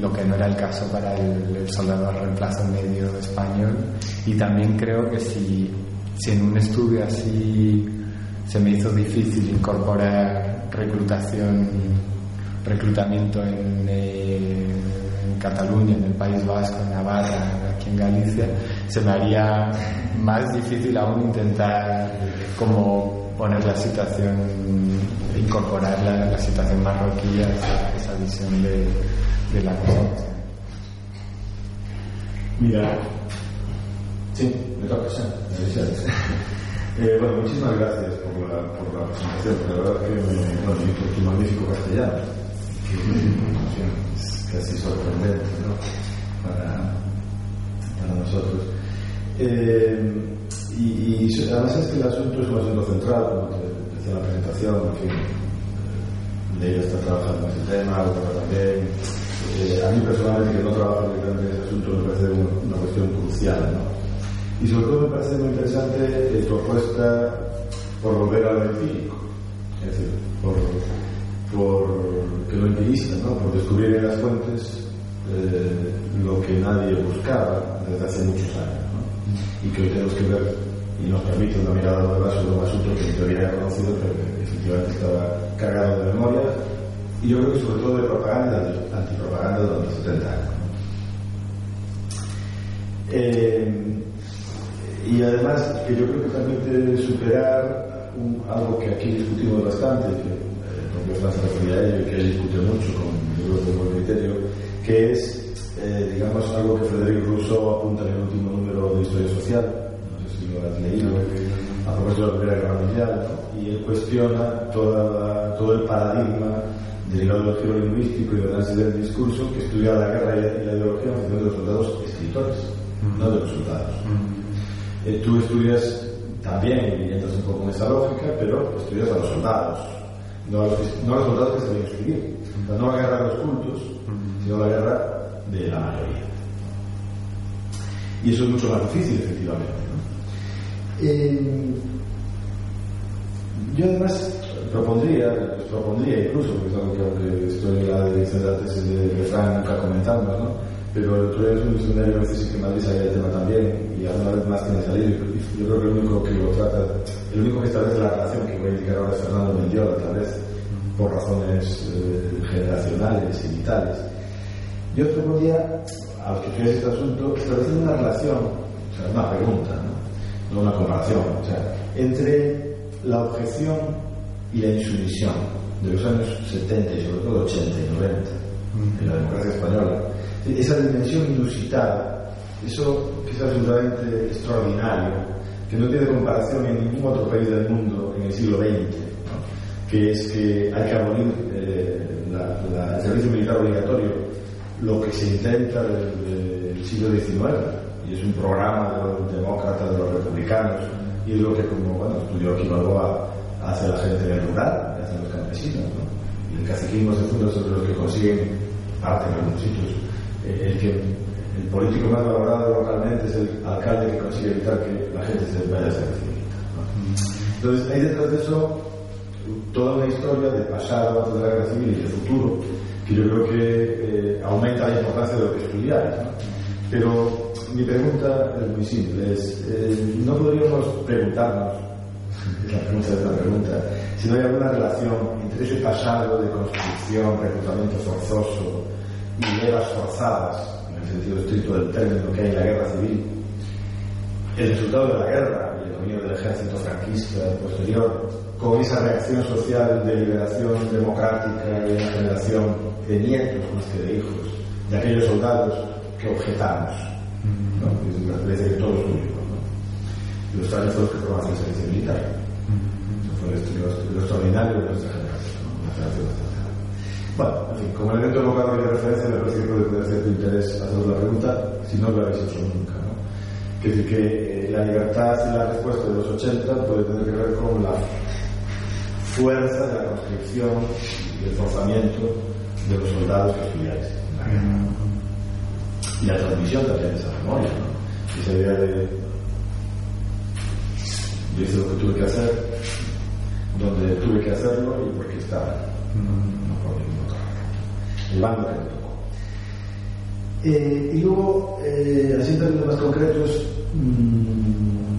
lo que no era el caso para el, soldado de reemplazo medio español. Y también creo que si, si en un estudio así se me hizo difícil incorporar reclutación, reclutamiento en, eh, en Cataluña, en el País Vasco, en Navarra, aquí en Galicia, se me haría más difícil aún intentar como poner la situación, incorporar la, la situación marroquí a esa, visión de, de la cosa. Mira, sí, me toca, sí. Eh, bueno, muchísimas gracias por la, por la presentación, la verdad que me, bueno, tu magnífico castellano, que es casi sorprendente ¿no? para, para nosotros. Eh, y, y además es que el asunto es un asunto central, como te decía la presentación, en fin, ella está trabajando en ese tema, otra también. Eh, a mí personalmente, que no trabajo directamente en ese asunto, me parece una, cuestión crucial. ¿no? Y sobre todo me parece muy interesante eh, tu apuesta por volver a lo empírico, es decir, por, por que lo empirista, ¿no? por descubrir en las fuentes eh, lo que nadie buscaba desde hace muchos años. Y que hoy tenemos que ver y nos permite una mirada nueva sobre un asunto que en teoría era conocido, pero que efectivamente estaba cargado de memoria y yo creo que sobre todo de propaganda, antipropaganda de los 70 años. Eh, y además que yo creo que permite superar algo que aquí discutimos bastante, que eh, propio Francia refería a ello y que él discute mucho con libros de buen criterio, que es, eh, digamos, algo que Federico Rousseau apunta en el último número de Historia Social, lo has leído a propósito de la Primera Guerra Mundial, y él cuestiona toda todo el paradigma derivado del giro lingüístico y del análisis del discurso que estudia la guerra y la, ideología en función de los soldados escritores, no de los soldados. Eh, tú estudias también, y entras un poco en esa lógica, pero estudias a los soldados, no a los, no a los soldados que sabían escribir. no la guerra de los cultos, sino la guerra de la mayoría. Y eso es mucho más difícil, efectivamente. Eh, yo además propondría, propondría incluso, porque es algo que estoy en la de la tesis de refrán nunca comentando, ¿no? pero tú eres un diccionario a veces que Madrid salía el tema también y alguna vez más tiene salido. Yo creo que el único que lo trata, el único que establece la relación que voy a indicar ahora es Fernando Mendiola, tal vez por razones eh, generacionales y vitales. Yo propondría a los que estudian este asunto establecer una relación, o sea, una pregunta, ¿no? no una comparación, o sea, entre la objeción y la insumisión de los años 70 y sobre todo 80 y 90 en la democracia española, esa dimensión inusitada, eso que es absolutamente extraordinario, que no tiene comparación en ningún otro país del mundo en el siglo XX, que es que hay que abolir eh, el servicio militar obligatorio, lo que se intenta desde el siglo XIX, y es un programa de los demócratas, de los republicanos, y es lo que, como bueno, estudió aquí Balboa, hace la gente rural, hace los campesinos. ¿no? Y el caciquismo se funda sobre los que consiguen parte en algunos sitios. Eh, el, que, el político más valorado localmente es el alcalde que consigue evitar que la gente se vaya a ser ¿no? Entonces, hay detrás de eso toda una historia de pasado de la guerra civil y de futuro, que yo creo que eh, aumenta la importancia de lo que estudiáis. ¿no? Pero mi pregunta es muy simple, es, eh, ¿no podríamos preguntarnos, es la pregunta de la pregunta, si no hay alguna relación entre ese pasado de construcción, reclutamiento forzoso y guerras forzadas, en el sentido estricto del término que hay en la guerra civil, el resultado de la guerra y el dominio del ejército franquista posterior, con esa reacción social de liberación democrática y una generación de nietos más que de hijos, de aquellos soldados que objetamos, ¿no? desde que todos públicos. ¿no? Los tales los que formaron el servicio militar. Eso fue lo, extraordinario de nuestra generación, ¿no? la generación extranjera. Bueno, en fin, como elemento evocador de referencia, me parece que puede tener cierto interés hacer la pregunta, si no lo habéis hecho nunca. ¿no? Que decir que eh, la libertad y la respuesta de los 80 puede tener que ver con la fuerza de la conscripción y el forzamiento de los soldados que estudiáis en la guerra. Y la transmisión también de esa memoria, ¿no? Esa idea de yo hice lo que tuve que hacer, donde tuve que hacerlo y porque estaba, no por ningún otro. El bando que me tocó. Eh, y luego, eh, así en términos más concretos, mmm,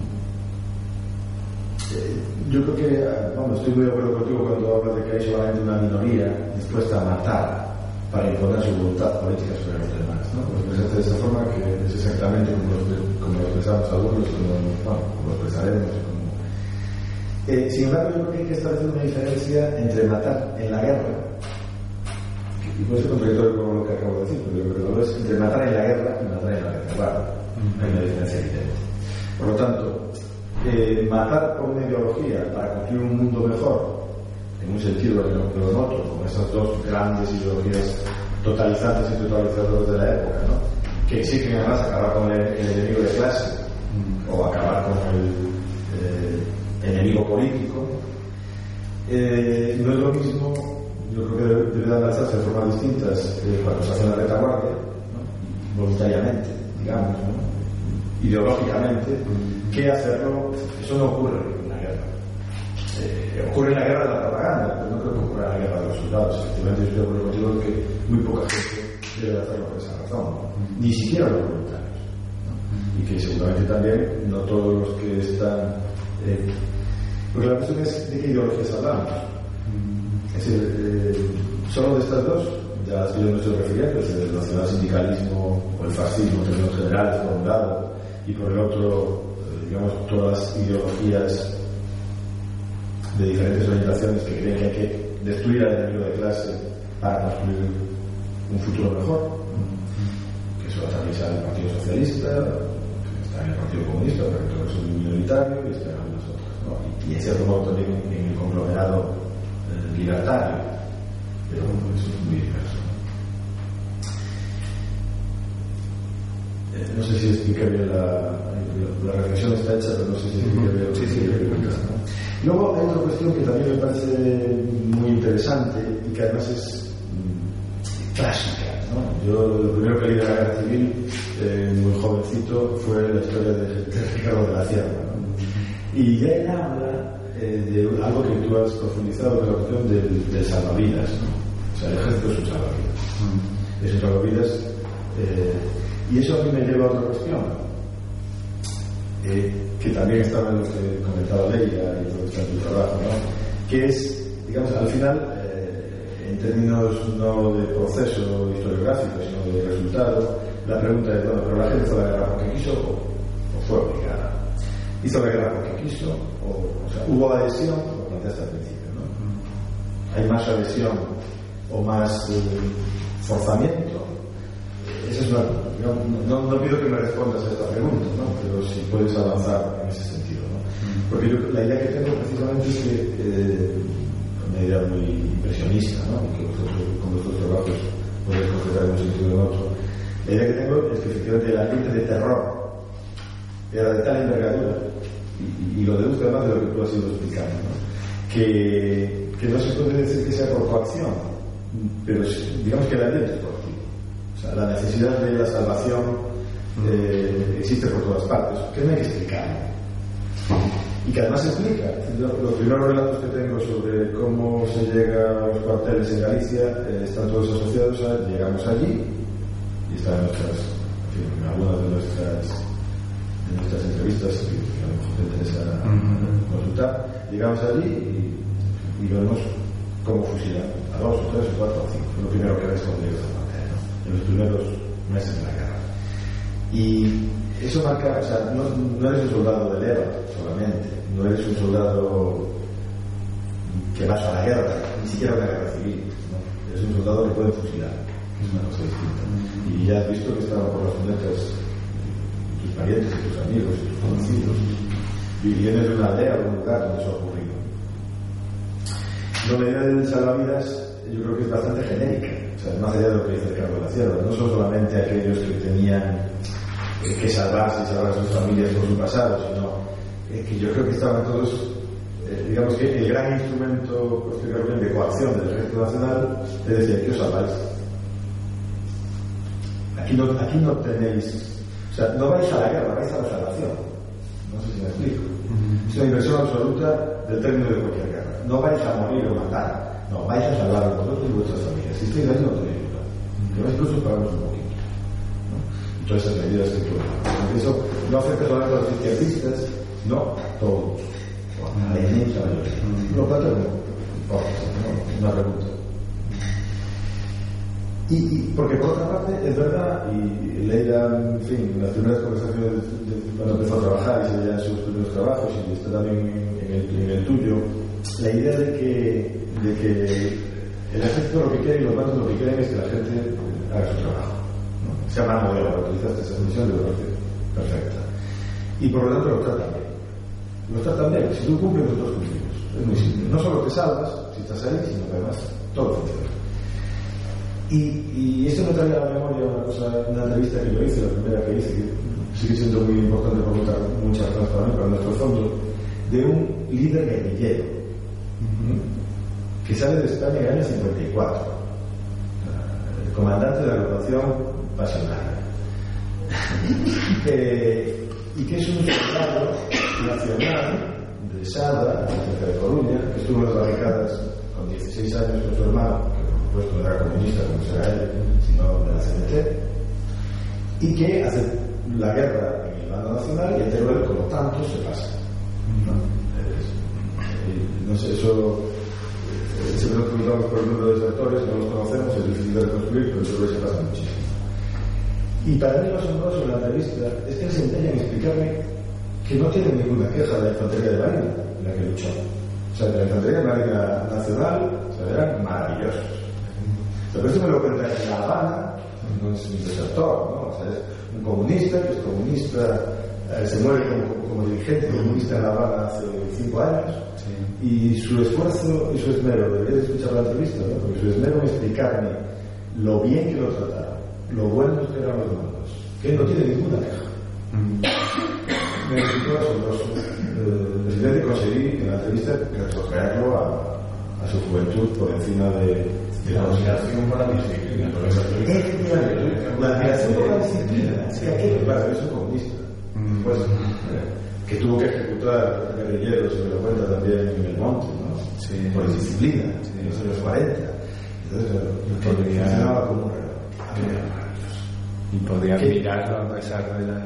eh, yo creo que, bueno, estoy muy de acuerdo contigo cuando hablas de que hay solamente una minoría dispuesta a matar para imponer su voluntad política sobre los demás. ¿no? Expresaste de esa forma que es exactamente como lo, expresamos algunos, como, bueno, como lo expresaremos. Como... Eh, sin embargo, yo creo que hay que establecer una diferencia entre matar en la guerra, y puede ser contradictorio con lo que acabo de decir, pero yo creo que es entre matar en la guerra y matar en la guerra. Claro, hay una diferencia evidente. Por lo tanto, matar por una ideología para construir un mundo mejor, en un sentido que lo noto, como esas dos grandes ideologías totalizantes y totalizadoras de la época, ¿no? que exigen además acabar con el, enemigo de clase o acabar con el eh, enemigo político, eh, no es lo mismo, yo creo que debe lanzarse de formas distintas eh, cuando se hace la retaguardia, ¿no? voluntariamente, digamos, ¿no? Ideológicamente, que hacerlo, eso no ocurre en la guerra. Eh, ocurre en la guerra de la propaganda, pero no creo que ocurra en la guerra de los soldados. Efectivamente, yo estoy de acuerdo contigo que muy poca gente debe hacerlo por esa razón, ni siquiera los voluntarios. Y que seguramente también no todos los que están. Eh, porque la cuestión es de qué ideologías hablamos. Es decir, eh, solo de estas dos, ya las que yo me estoy refiriendo, es el nacionalsindicalismo o el fascismo en términos generales, por un lado, y por el otro, digamos, todas las ideologías de diferentes orientaciones que creen que hay que destruir al enemigo de clase para construir un futuro mejor. Que eso sea el Partido Socialista, está en el Partido Comunista, pero eso es minoritario y está en algunas otras. ¿no? Y, cierto modo también en el conglomerado eh, libertario, pero eso es muy diverso. no sé si expliqué bien la, la, la, reflexión está hecha, pero no sé si expliqué bien. Sí, sí, ¿no? Luego hay otra cuestión que también me parece muy interesante y que además es mm, clásica. ¿no? Yo lo primero que leí de la guerra civil, eh, muy jovencito, fue la historia de, de Ricardo de la Sierra. ¿no? Y ya él habla eh, de algo que tú has profundizado, la cuestión del, del salvavidas. ¿no? O sea, el ejército es un salvavidas. Mm. Es un salvavidas. Eh, y eso a mí me lleva a otra cuestión, eh, que también estaba en lo que comentaba Leia y lo que está en tu trabajo, ¿no? que es, digamos, al final, eh, en términos no de proceso historiográfico, sino de resultado, la pregunta es, bueno, pero la gente hizo la guerra porque quiso o, o fue obligada. Hizo la guerra porque quiso, o, o sea, hubo adhesión, lo planteaste al principio, ¿no? Hay más adhesión o más eh, forzamiento. Esa es no, no, pido que me respondas a esta pregunta, ¿no? pero si puedes avanzar en ese sentido. ¿no? Porque la idea que tengo precisamente es que eh, una idea muy impresionista, ¿no? Que vosotros, con vuestros trabajos podéis concretar en un sentido o en otro. La idea que tengo es que efectivamente el ambiente de terror era de tal envergadura, y, y lo deduzco además de lo que tú has ido explicando, que, que no se puede decir que sea por coacción, pero digamos que el ambiente. O sea, la necesidad de la salvación eh, existe por todas partes, que no hay que explicar y que además explica. Los primeros relatos que tengo sobre cómo se llega a los cuarteles en Galicia eh, están todos asociados a llegamos allí y están en nuestras, en, en algunas de nuestras, de nuestras entrevistas que a lo mejor te interesa consultar. Llegamos allí y, y, vemos cómo fusilan a dos o tres o cuatro o cinco. Lo primero que ves en los primeros meses de la guerra. Y eso marca, o sea, no, no eres un soldado de leva solamente, no eres un soldado que vas a la guerra, ni siquiera a la guerra civil, ¿no? eres un soldado que puede fusilar, es una cosa distinta. Y ya has visto que estaban por las funetas tus parientes y tus amigos y tus conocidos, vienes de una aldea o un lugar donde eso ha ocurrido. La idea del salvavidas yo creo que es bastante genérica, o sea, más allá de lo que dice el cargo de la sierra, no son solamente aquellos que tenían que salvarse y salvar a sus familias por su pasado, sino eh, que yo creo que estaban todos, eh, digamos que el gran instrumento posteriormente de coacción del ejército nacional es decir, que os salváis. Aquí no, aquí no tenéis, o sea, no vais a la guerra, vais a la salvación. No sé si me explico. Es una inversión absoluta del término de cualquier guerra. No vais a morir o matar, no, vais a salvar a vosotros y vuestras familias. Ahí no tenéis duda. Que vais incluso pagamos un poquito todas esas medidas que toman. Eso no afecta solamente a los izquierdistas, no a todos, a la inmensa mayoría. Por lo tanto, no, una pregunta. Y, y, porque por otra parte, es verdad, y Leila, en fin, en las primeras conversaciones cuando empezó a trabajar y se veía en sus primeros trabajos y está también en el, en el tuyo, la idea de que, de que el ejército lo que quiere y los bandos lo que quieren es que la gente haga su trabajo se llama modelo, utilizaste esa expresión de lo perfecta. Y por lo tanto lo tratan bien. Lo tratan bien. Si tú cumples, nosotros cumplimos. Es muy simple. No solo te salvas, si estás ahí, sino que además todo funciona. Y, y esto me trae a la memoria una cosa, una entrevista que yo hice, la primera que hice, que sigue siendo muy importante por muchas razones para mí, para nuestro fondo, de un líder guerrillero que sale de España en el año 54, el comandante de la agrupación pasional. eh, y que es un soldado nacional de Sada, cerca de Coruña, que estuvo en las barricadas con 16 años con su hermano, que por supuesto no era comunista como será él, sino de la CNT, y que hace la guerra en el bando nacional y el Teruel, como tanto, se pasa. ¿no? Eh, sé, eso siempre nos preguntamos por el número de desertores, no los conocemos, es difícil de reconstruir, pero el Teruel se pasa muchísimo. Y para mí lo asombroso en la entrevista es que se empeña en explicarme que no tiene ninguna queja de la infantería de Marina en la que luchó. O sea, de la infantería de Marina Nacional, o sea, eran maravillosos. Pero esto me lo cuenta en La Habana, no es un desertor, ¿no? O sea, es un comunista que es comunista, eh, se muere como, como, dirigente comunista en La Habana hace cinco años. Sí. Y su esfuerzo y su esmero, debería escuchar la entrevista, ¿no? Porque su esmero en explicarme lo bien que lo trataron lo bueno que eran los mandos, que no tiene ninguna queja. Me resultó asombroso. Eh, conseguí en la entrevista retrotraerlo a, a su juventud por encima de, la admiración por la disciplina. La admiración por la disciplina. Es que aquello, claro, es un comunista. Pues, que tuvo que ejecutar guerrilleros, se me lo cuenta también en el monte, ¿no? Sí. Por disciplina, sí. en los años 40. Entonces, funcionaba como un reloj. Y podía mirarlo a pesar de la.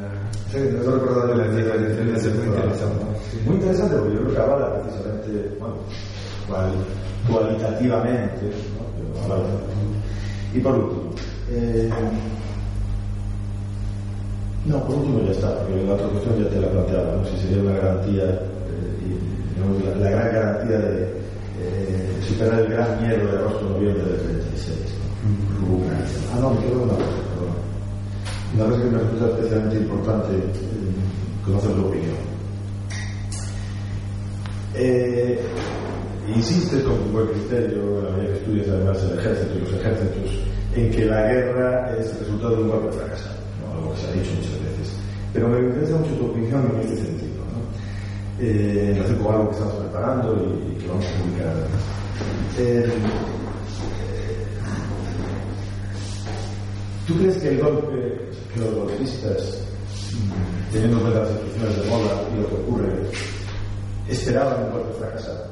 Sí, no recuerdo de la edición es muy interesante. Muy interesante porque yo creo que avala precisamente, bueno, cual, cualitativamente, ¿no? Y por último, eh, no, por último ya está, porque la otra cuestión ya te la planteaba, ¿no? si sería una garantía, eh, y, digamos, la, la, gran garantía de eh, superar el gran miedo de agosto-noviembre del 36. ¿no? -huh. Ah, no, me quedo una cosa. La verdad es que me resulta especialmente importante eh, conocer tu opinión. Eh, insistes con tu buen criterio, en la medida que estudias además el ejército y los ejércitos, en que la guerra es el resultado de un golpe fracasado, que se ha dicho muchas veces. Pero me interesa mucho tu opinión en este sentido, ¿no? eh, relación con algo que estamos preparando y, y que vamos a publicar además. Eh, ¿Tú crees que el golpe, que los golpistas, teniendo en cuenta las situaciones de moda y lo que ocurre, esperaban un golpe fracasado?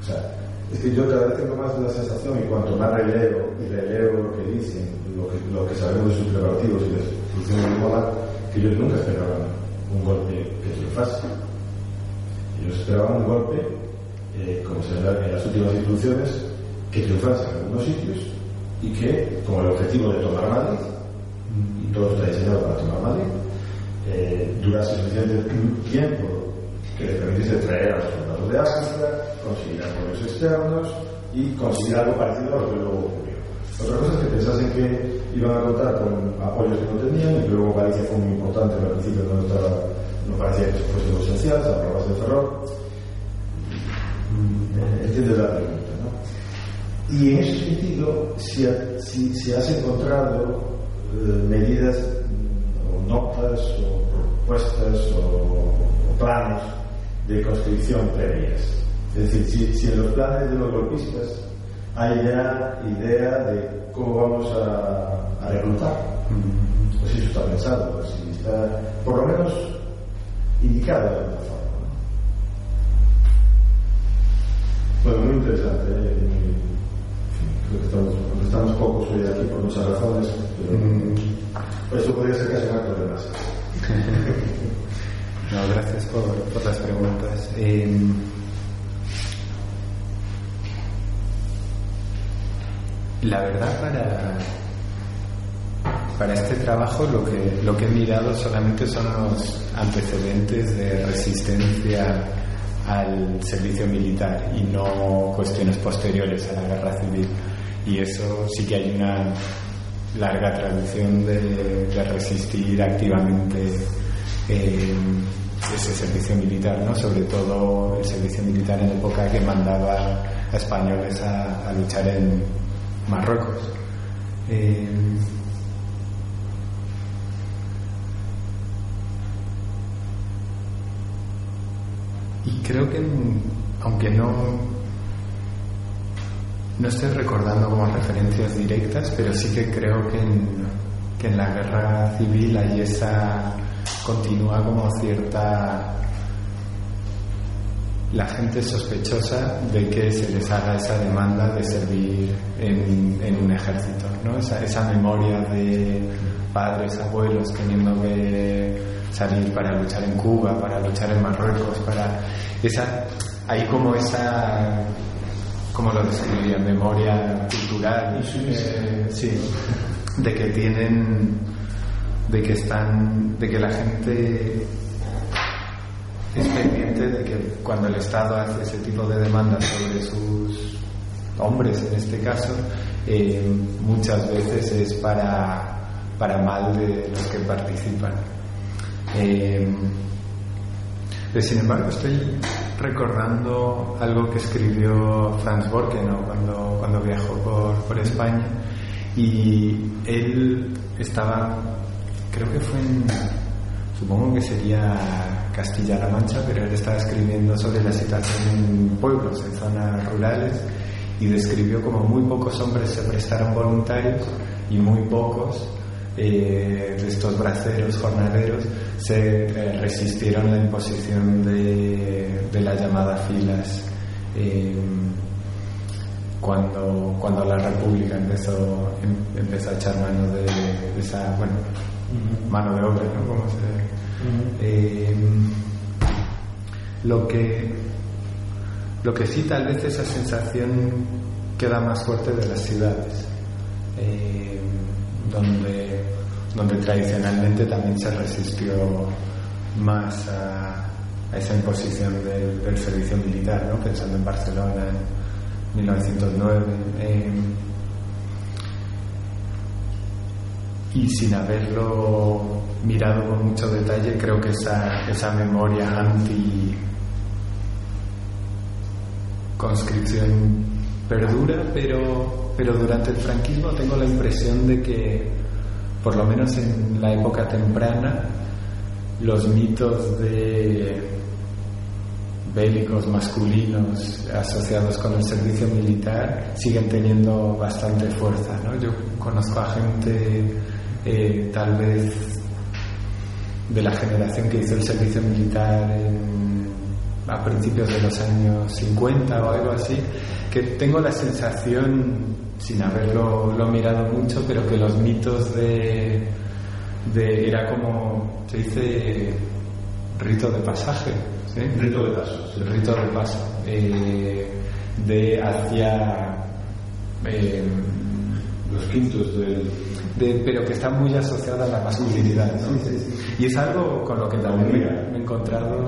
O sea, es que yo cada vez tengo más la sensación, y cuanto más releo y releo lo que dicen, lo que, lo que sabemos de sus preparativos y de que ellos nunca esperaban un golpe triunfase. Ellos esperaban un golpe, eh, como se ve en las últimas instituciones, que triunfase en algunos sitios y que, como el objetivo de tomar Madrid, y todo está diseñado para tomar Madrid, eh, durase suficiente tiempo que le permitiese traer a los soldados de África, conseguir apoyos externos y conseguir algo parecido a lo que luego ocurrió. Otra cosa es que pensasen que iban a contar con apoyos que no tenían y que luego Galicia fue muy importante, al principio no, estaba, no parecía que fuese lo esencial, se hablaba de Ferrol. Eh, Entiendes la pregunta, ¿no? Y en ese sentido, si, si, si has encontrado eh, medidas mm, o notas o propuestas o, o planos de conscripción previas. Es decir, si, si en los planes de los golpistas hay ya idea de cómo vamos a, a reclutar, o si eso está pensado, o si está por lo menos indicado de alguna forma. ¿no? Bueno, muy interesante. ¿eh? Creo que estamos, estamos pocos hoy aquí por muchas razones, pero esto podría ser casi un acto de masa. No, gracias por, por las preguntas. Eh, la verdad, para, para este trabajo lo que, lo que he mirado solamente son los antecedentes de resistencia al servicio militar y no cuestiones posteriores a la guerra civil. Y eso sí que hay una larga tradición de, resistir activamente eh, ese servicio militar, ¿no? sobre todo el servicio militar en época que mandaba a españoles a, a luchar en Marruecos. Eh, y creo que, aunque no, no estoy recordando como referencias directas, pero sí que creo que en, que en la guerra civil hay esa continúa como cierta la gente sospechosa de que se les haga esa demanda de servir en, en un ejército, ¿no? Esa, esa memoria de padres, abuelos teniendo que salir para luchar en Cuba, para luchar en Marruecos, para esa hay como esa ¿cómo lo describiría? memoria cultural eh, sí, de que tienen de que están de que la gente es de que cuando el Estado hace ese tipo de demandas sobre sus hombres en este caso eh, muchas veces es para para mal de los que participan Eh, pero sin embargo estoy recordando algo que escribió Franz Borke ¿no? cuando, cuando viajó por, por España y él estaba creo que fue en supongo que sería Castilla-La Mancha pero él estaba escribiendo sobre la situación en pueblos, en zonas rurales y describió como muy pocos hombres se prestaron voluntarios y muy pocos eh, de estos braceros jornaleros se eh, resistieron la imposición de, de la llamada filas eh, cuando, cuando la República empezó, em- empezó a echar mano de, de esa bueno, mano de obra, ¿no? Como se- eh, lo que lo que sí tal vez esa sensación queda más fuerte de las ciudades eh, donde donde tradicionalmente también se resistió más a, a esa imposición del, del servicio militar, ¿no? pensando en Barcelona en 1909. eh, y sin haberlo mirado con mucho detalle, creo que esa, esa memoria anti conscripción perdura, pero, pero durante el franquismo tengo la impresión de que, por lo menos en la época temprana, los mitos de bélicos masculinos asociados con el servicio militar siguen teniendo bastante fuerza. ¿no? Yo conozco a gente eh, tal vez de la generación que hizo el servicio militar a principios de los años 50 o algo así, que tengo la sensación, sin haberlo lo mirado mucho, pero que los mitos de, de era como, se dice, rito de pasaje. Rito de paso. El rito de paso. Eh, de hacia... Eh, los quintos del... De, pero que está muy asociada a la masculinidad. ¿no? Y es algo con lo que también me, he encontrado.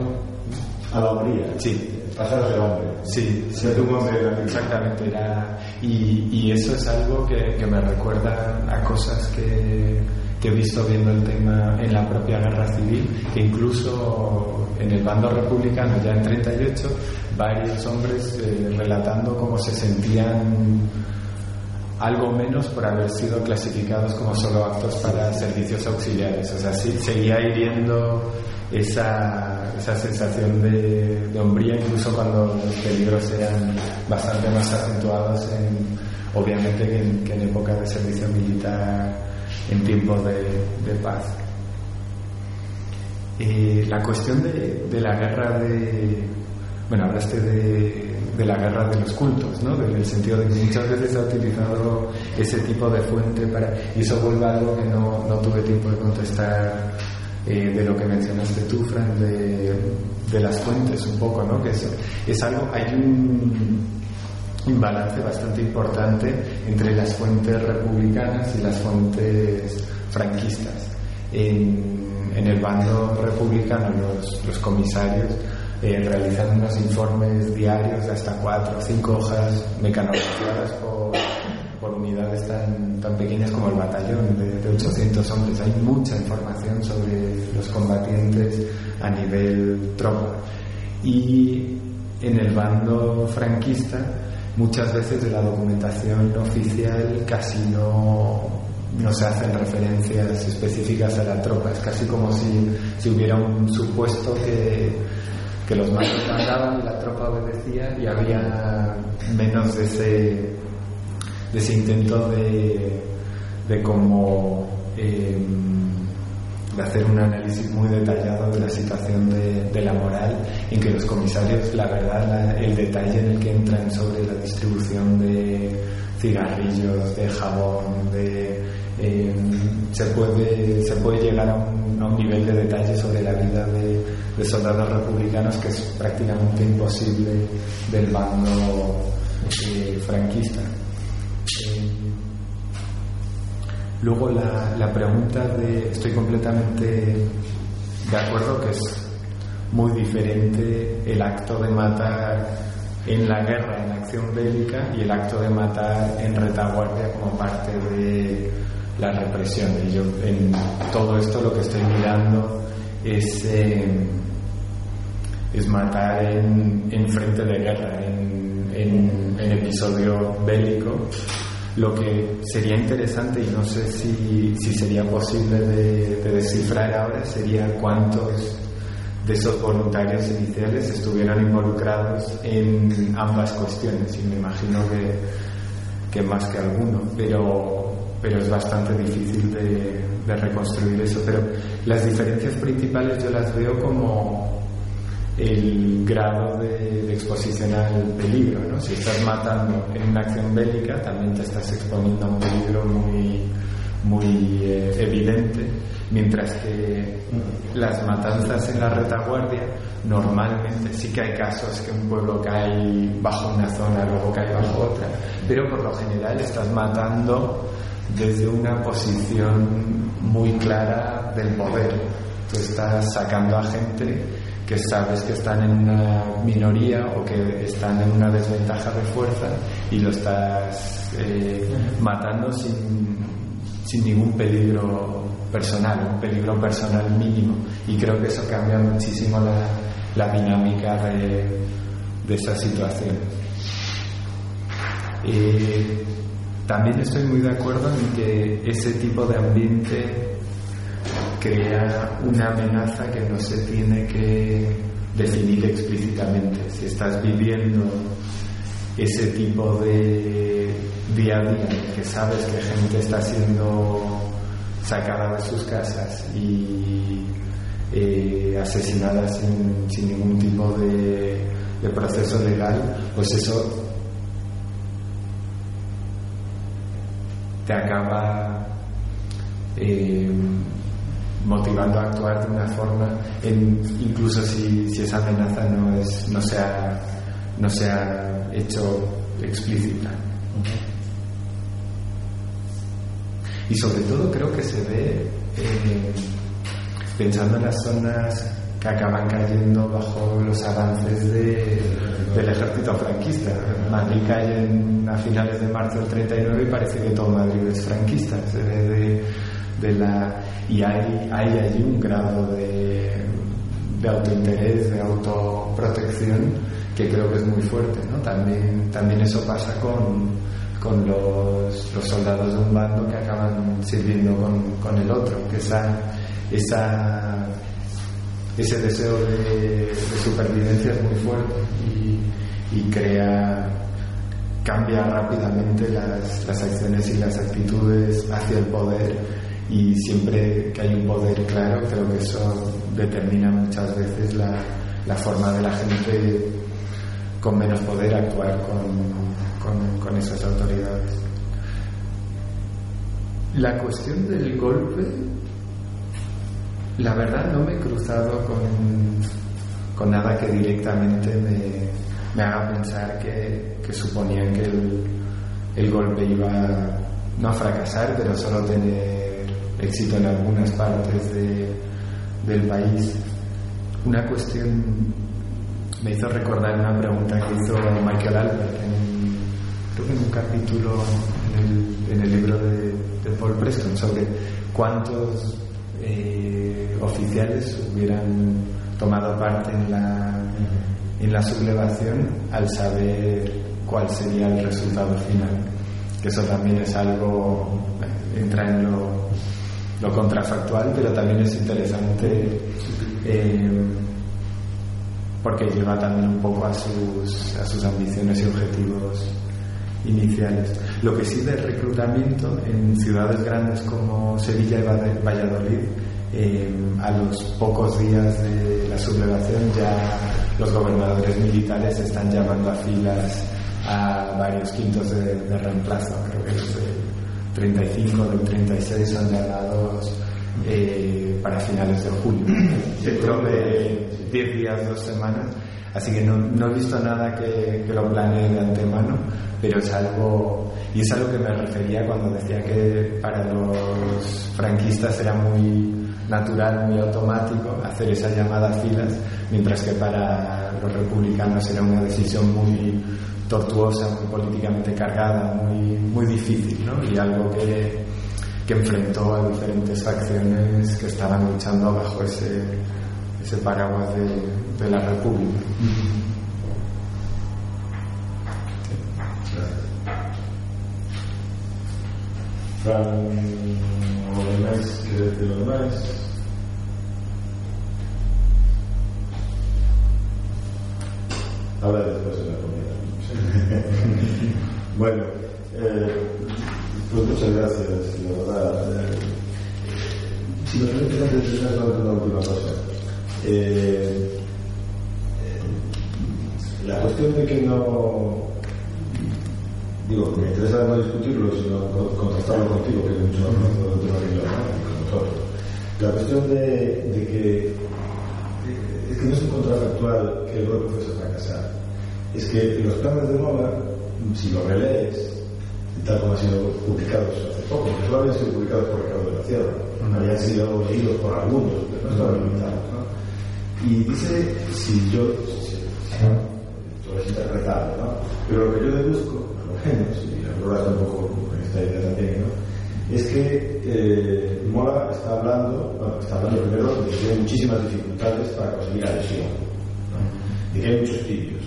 A la hombría. Sí. Pasar de hombre. Sí, sí. Un hombre Exactamente. Era, y, y, eso es algo que, que me recuerda a cosas que, que he visto viendo el tema en la propia guerra civil, que incluso en el bando republicano, ya en 38, varios hombres eh, relatando cómo se sentían algo menos por haber sido clasificados como solo actos para servicios auxiliares. O sea, sí, seguía hiriendo esa, esa sensación de, de, hombría, incluso cuando los peligros eran bastante más acentuados, en, obviamente, que en, que época de servicio militar, en tiempos de, de paz. Eh, la cuestión de, de, la guerra de. Bueno, hablaste de, de la guerra de los cultos, ¿no? En el sentido de que muchas veces ha utilizado ese tipo de fuente para. Y eso vuelve a algo que no, no tuve tiempo de contestar eh, de lo que mencionaste tú, Fran, de, de, las fuentes un poco, ¿no? Que es, es algo. Hay un, un balance bastante importante entre las fuentes republicanas y las fuentes franquistas. En, en el bando republicano los, los comisarios eh, realizan unos informes diarios de hasta cuatro o cinco hojas mecanografiadas por, por unidades tan, tan, pequeñas como el batallón de, de, 800 hombres. Hay mucha información sobre los combatientes a nivel tropa. Y en el bando franquista muchas veces de la documentación oficial casi no, no se hacen referencias específicas a la tropa, es casi como si, si hubiera un supuesto que, que los machos mandaban y la tropa obedecía y había menos de ese, de intento de, de como eh, de hacer un análisis muy detallado de la situación de, de, la moral en que los comisarios, la verdad, la, el detalle en el que entran sobre la distribución de cigarrillos, de jabón, de, eh, se, puede, se puede llegar a un, a nivel de detalle sobre la vida de, de, soldados republicanos que es prácticamente imposible del bando eh, franquista. Eh, Luego la, la, pregunta de, estoy completamente de acuerdo que es muy diferente el acto de matar en la guerra, en acción bélica, y el acto de matar en retaguardia como parte de la represión. Y yo en todo esto lo que estoy mirando es, eh, es matar en, en, frente de guerra, en, en, en episodio bélico lo que sería interesante, y no sé si, si sería posible de, de, descifrar ahora, sería cuántos de esos voluntarios iniciales estuvieron involucrados en ambas cuestiones. Y me imagino que, que más que alguno, pero, pero es bastante difícil de, de reconstruir eso. Pero las diferencias principales yo las veo como el grado de, de, exposición al peligro. ¿no? Si estás matando en una acción bélica, también te estás exponiendo a un peligro muy, muy eh, evidente, mientras que las matanzas en la retaguardia, normalmente sí que hay casos que un pueblo cae bajo una zona, luego cae bajo otra, pero por lo general estás matando desde una posición muy clara del poder. Tú estás sacando a gente que sabes que están en una minoría o que están en una desventaja de fuerza y lo estás eh, matando sin, sin, ningún peligro personal, un peligro personal mínimo. Y creo que eso cambia muchísimo la, la dinámica de, de esa situación. Eh, también estoy muy de acuerdo en que ese tipo de ambiente crea una amenaza que no se tiene que definir explícitamente. Si estás viviendo ese tipo de día a día que sabes que gente está siendo sacada de sus casas y eh, asesinada sin, ningún tipo de, proceso legal, pues eso te acaba eh, motivando a actuar de una forma, incluso si, esa amenaza no, es, no, se ha, no se ha hecho explícita. Y sobre todo creo que se ve, eh, pensando en las zonas que acaban cayendo bajo los avances del ejército franquista. Madrid cae a finales de marzo del 39 y parece que todo Madrid es franquista. Se ve de, la, y hay, hay allí un grado de, de autointerés, de autoprotección que creo que es muy fuerte. ¿no? También, también eso pasa con, con los, los, soldados de un bando que acaban sirviendo con, con el otro, que esa, esa, ese deseo de, supervivencia es muy fuerte y, y crea cambia rápidamente las, las, acciones y las actitudes hacia el poder y siempre que hay un poder claro creo que eso determina muchas veces la, la forma de la gente con menos poder actuar con, con, esas autoridades. La cuestión del golpe, la verdad no me he cruzado con, con nada que directamente me, me haga pensar que, que suponían que el, el, golpe iba no a fracasar, pero solo tener éxito en algunas partes de, del país. Una cuestión me hizo recordar una pregunta que hizo Michael Albert en, creo que en un capítulo en el, libro de, Paul Preston sobre cuántos eh, oficiales hubieran tomado parte en la, en la sublevación al saber cuál sería el resultado final. Que eso también es algo, entra en lo, lo contrafactual, pero también es interesante. Eh, porque lleva también un poco a sus, a sus ambiciones y objetivos iniciales. Lo que sí de reclutamiento en ciudades grandes como Sevilla y Valladolid, eh, a los pocos días de la sublevación ya los gobernadores militares están llamando a filas a varios quintos de, reemplazo, creo que los del 35, del 36 son llamados eh, para finales de julio, dentro de 10 días, dos semanas. Así que no, no he visto nada que, que, lo planee de antemano, pero es algo, y es algo que me refería cuando decía que para los franquistas era muy natural, muy automático hacer esas llamadas filas, mientras que para los republicanos era una decisión muy tortuosa, muy políticamente cargada, muy, muy difícil, ¿no? Y algo que, que enfrentó a diferentes facciones que estaban luchando bajo ese, ese paraguas de, de la República. Habla después de la comida. bueno, eh, pues muchas gracias, la verdad. Eh, si me permite antes de una última cosa. Eh, eh, la cuestión de que no. Digo, me interesa no discutirlo, sino contestarlo contigo, que es mucho más de tema que yo, con nosotros. La cuestión de, de que. Es que no es un contrafactual que el golpe fuese fracasar. Es que los planes de moda, si lo relees, tal como han sido publicados hace poco, que solo habían sido publicados por Ricardo de la Sierra, habían sido leídos por algunos, pero no estaban limitados. ¿no? Y dice, si yo, todo es interpretado, ¿no? pero lo que yo deduzco, a lo menos, y lo un poco con esta idea también, ¿no? es que eh, Mola está hablando, bueno, está hablando primero de que hay muchísimas dificultades para conseguir adhesión, ¿no? de que hay muchos tibios.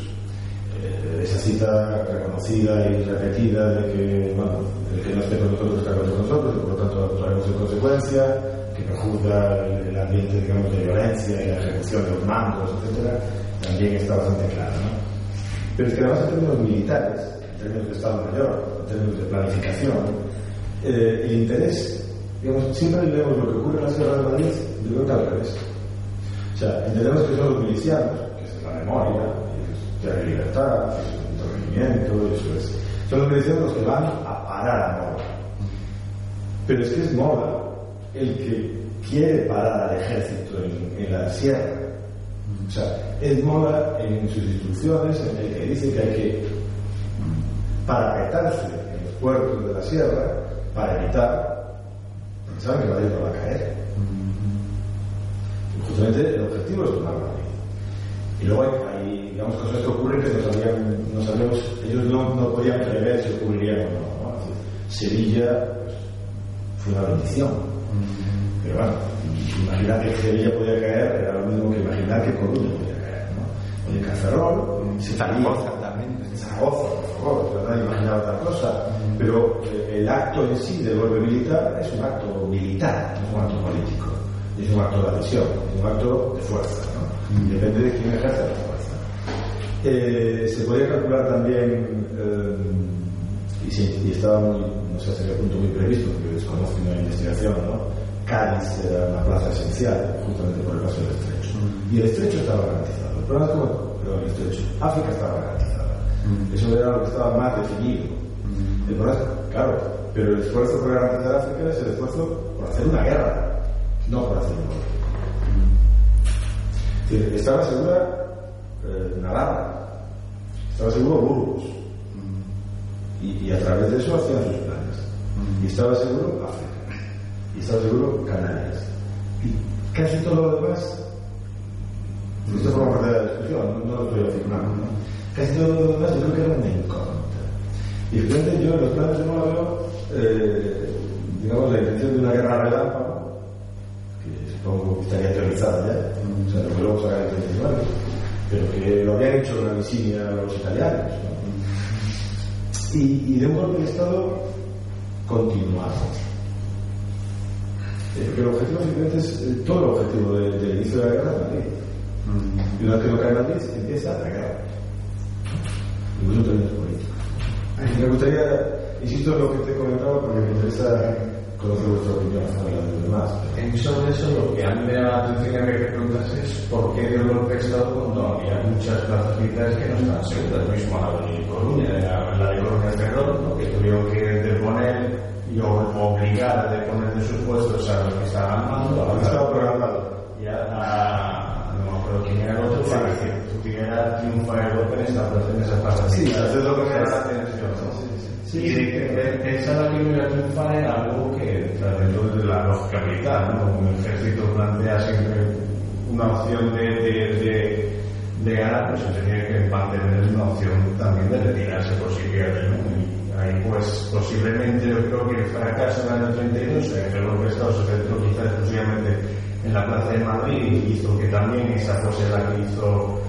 Esa cita reconocida y repetida de que, bueno, el que no esté con nosotros está contra nosotros, y por lo tanto actuaremos en consecuencia, que perjudica el, ambiente digamos, de violencia y la ejecución de los mandos, etc., también está bastante claro. ¿no? Pero es que además en términos militares, en términos de Estado Mayor, en términos de planificación, eh, el interés, digamos, siempre leemos lo que ocurre en la Sierra de Madrid, yo creo que al revés. O sea, entendemos que son los milicianos, que es la memoria, que hay libertad, es un entretenimiento, eso es. Son los milicianos los que van a parar a Mola. Pero es que es Mola el que quiere parar al ejército en, la sierra. O sea, es Mola en sus instrucciones en el que dice que hay que parapetarse en los puertos de la sierra para evitar, saben que Madrid no va a caer. Y justamente el objetivo es tomar Madrid. Y luego hay, digamos, cosas que ocurren que no, sabían, no sabemos, ellos no, no, podían prever si ocurrirían o no. ¿no? Sevilla pues, fue una bendición. Pero bueno, imaginar que Sevilla podía caer era lo mismo que imaginar que Coruña podía caer. ¿no? Oye, Cacerol, Zaragoza también. Zaragoza, por favor, nadie imaginaba otra cosa. Pero eh, el acto en sí del golpe militar es un acto militar, no es un acto político. Es un acto de adhesión, es un acto de fuerza. Depende de quién ejerce la fuerza. Eh, se podía calcular también, eh, y, sí, y, estaba muy, no sé hasta qué punto muy previsto, porque desconozco una investigación, ¿no? Cádiz era una plaza esencial, justamente por el paso del estrecho. Y el estrecho estaba garantizado. El problema es como, pero el estrecho, África estaba garantizada. Eso era lo que estaba más definido. El problema es, claro, pero el esfuerzo por garantizar África es el esfuerzo por hacer una guerra, no por hacer un golpe. Estaba segura eh, Navarra, estaba seguro Burgos, y, y, a través de eso hacían sus planes. Y estaba seguro África, y estaba seguro Canarias. Y casi todo lo demás, esto forma parte de la discusión, no, no lo estoy afirmando, ¿no? casi todo lo demás yo creo que era una incógnita. Y frente yo en los planes de veo, eh, digamos, la intención de una guerra relámpago, estaría teorizada ya, o sea, lo luego sacar el 39, pero que lo habían hecho en la Visinia los italianos, ¿no? y, y, de un golpe de Estado continuado. Eh, porque el objetivo simplemente es eh, todo el objetivo del de inicio de la guerra es Madrid. Y una vez que no cae Madrid, empieza la guerra. Incluso en términos políticos. Me gustaría, insisto en lo que te he comentado porque me interesa conocer vuestra opinión sobre de los demás. En sobre eso lo que a mí me llama la atención y que preguntas es por qué dio golpe de Estado cuando había muchas plazas militares que no estaban seguras, mismo la de Coruña, la, la de Coruña Ferrol, ¿no? que tuvieron que deponer y obligar a deponer de sus puestos a los que estaban armando. A estaba programado. Y a, a, no me acuerdo quién era el otro, para que tuviera triunfar el golpe en, esta, en esas plazas Sí, eso es lo que era la atención. Sí, y de que pensaba que iba a triunfar en algo que, dentro de la lógica militar, ¿no? Un ejército plantea siempre una opción de, de, de, de ganar, pues se tenía que mantener una opción también de retirarse por si. Y ahí, pues, posiblemente yo creo que el fracaso en el año 32, en el golpe de Estado se centró quizás exclusivamente en la Plaza de Madrid y hizo que también esa fuese la que hizo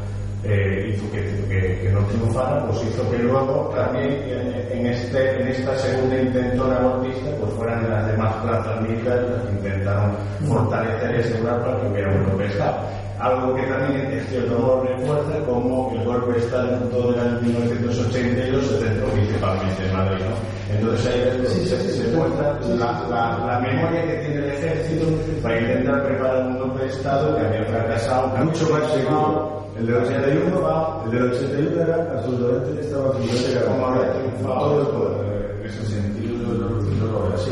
eh, hizo que, que, que, no triunfara, pues hizo que luego también en, en, este, en esta segunda intentona golpista pues fueran las demás plazas militares las que intentaron fortalecer y asegurar para que hubiera un golpe de Estado. Algo que también es cierto modo refuerza como el golpe de Estado en año 1982 se centró principalmente en Madrid. ¿no? Entonces ahí sí, sí, se muestra la, la, la, memoria que tiene el ejército para intentar preparar un golpe de Estado que había fracasado mucho más seguro el del 81, el del 81 era absolutamente, estaba absolutamente garantizado. Todo el poder. En ese sentido, yo lo veo así.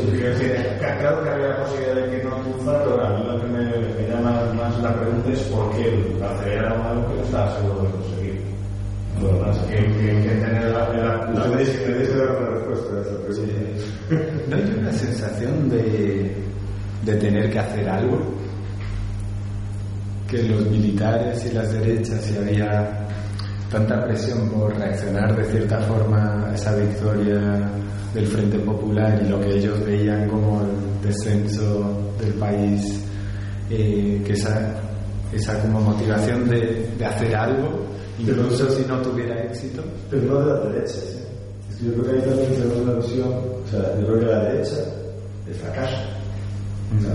Claro que había la posibilidad de que no triunfara, pero a mí lo que me, me llama más la pregunta es por qué aceleraron algo que no estaba seguro de conseguir. Lo más que, que, que tener la. la, la tenéis que dar una respuesta a esa pregunta. ¿No hay una sensación de, de tener que hacer algo? Que los militares y las derechas y había tanta presión por reaccionar de cierta forma a esa victoria del Frente Popular y lo que ellos veían como el descenso del país, eh, que esa esa como motivación de, de hacer algo, incluso si no tuviera éxito. Pero no de la derecha, ¿sí? yo creo que ahí también tenemos una visión, o sea, yo creo que la derecha es fracaso.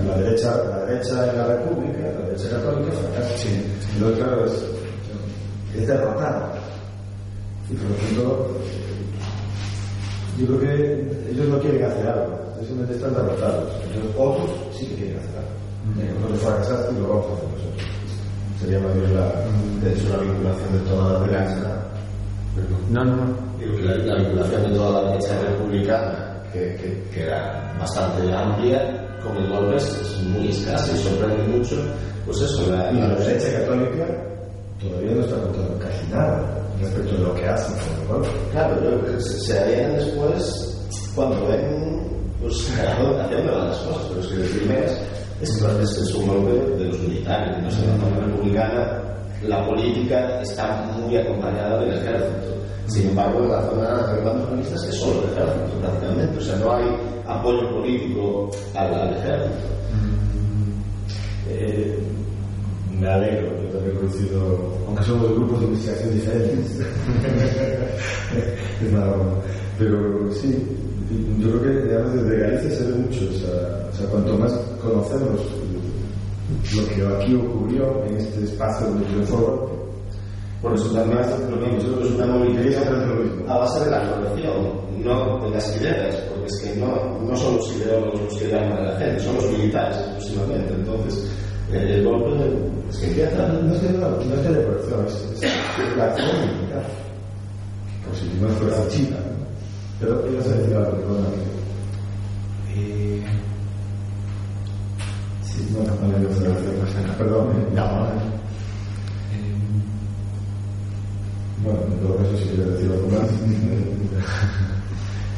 La derecha, la derecha en la República, la derecha católica fracasa. Sí, Y luego, claro, es, es derrotada. Y por lo tanto, yo creo que ellos no quieren hacer algo, ellos simplemente están derrotados. Entonces, otros sí que quieren hacer algo. Nosotros fracasaste y lo vamos a hacer nosotros. Sería más bien la, De hecho, la vinculación de toda la derecha. No, no, no. La, la vinculación de toda la derecha republicana, que, que, que era bastante amplia, con el golpe es, muy escasa y sorprende mucho. Pues eso, la, la la derecha católica todavía no está contando casi nada respecto de lo que hacen con el golpe. Claro, yo se, se harían después cuando ven pues, haciendo las cosas, pero es que de primeras es que es, es un golpe de los militares. No sé, en la zona republicana la política está muy acompañada del ejército. Sin embargo, en la zona de bandos comunistas es solo el ejército prácticamente, o sea, no hay apoyo político al, al ejército. Eh, me alegro, yo también coincido, aunque somos de grupos de investigación diferentes. es nada broma. Pero sí, yo creo que además desde Galicia se ve mucho, o sea, o sea, cuanto más conocemos lo que aquí ocurrió en este espacio donde triunfó Por eso también lo que nosotros es una movilización a base de la corrección, no de las ideas, porque es que no, no son los ideólogos los que llaman a la gente, son los militares exclusivamente. Entonces, el golpe es que empieza. No es que no, no es que de es, es la acción militar. Como si no fuera China. ¿no? Pero ibas a decir algo, perdona. Eh, Sí, bueno, no le ibas a decir, perdón. ¿eh? no, eh, Bueno, en todo caso, si quieres decir algo más,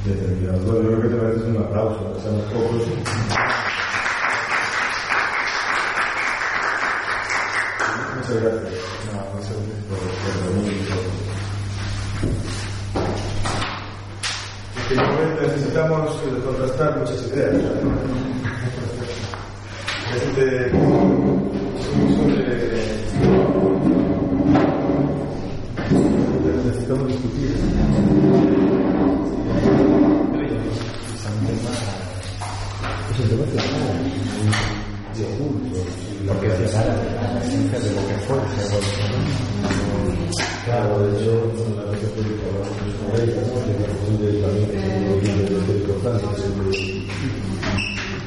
ya terminamos. Bueno, yo creo que te mereces un aplauso, que seamos pocos. Muchas gracias. no, eso es- por, por venir. Efectivamente, necesitamos contrastar muchas ideas. Este, necesitamos discutir. Es un tema de oculto. la de lo que fue Claro, de hecho, la pública hablamos con ella, ¿no? Del también de los importantes, de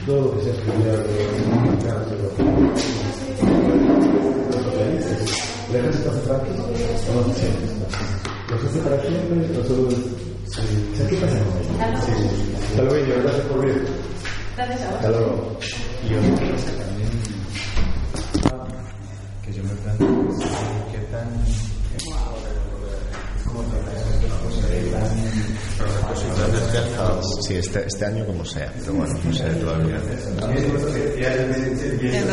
todo lo que se ha estudiado los socialistas. ¿El ejército hace franquismo? No. ¿Los hace para siempre? ¿O solo O sea, ¿qué pasa con ellos? Hasta luego, gracias por venir. Gracias a vos. Hasta luego. Y otra cosa también que yo me planteo es qué tan Sí, este, este año como sea, pero bueno, no sé todavía.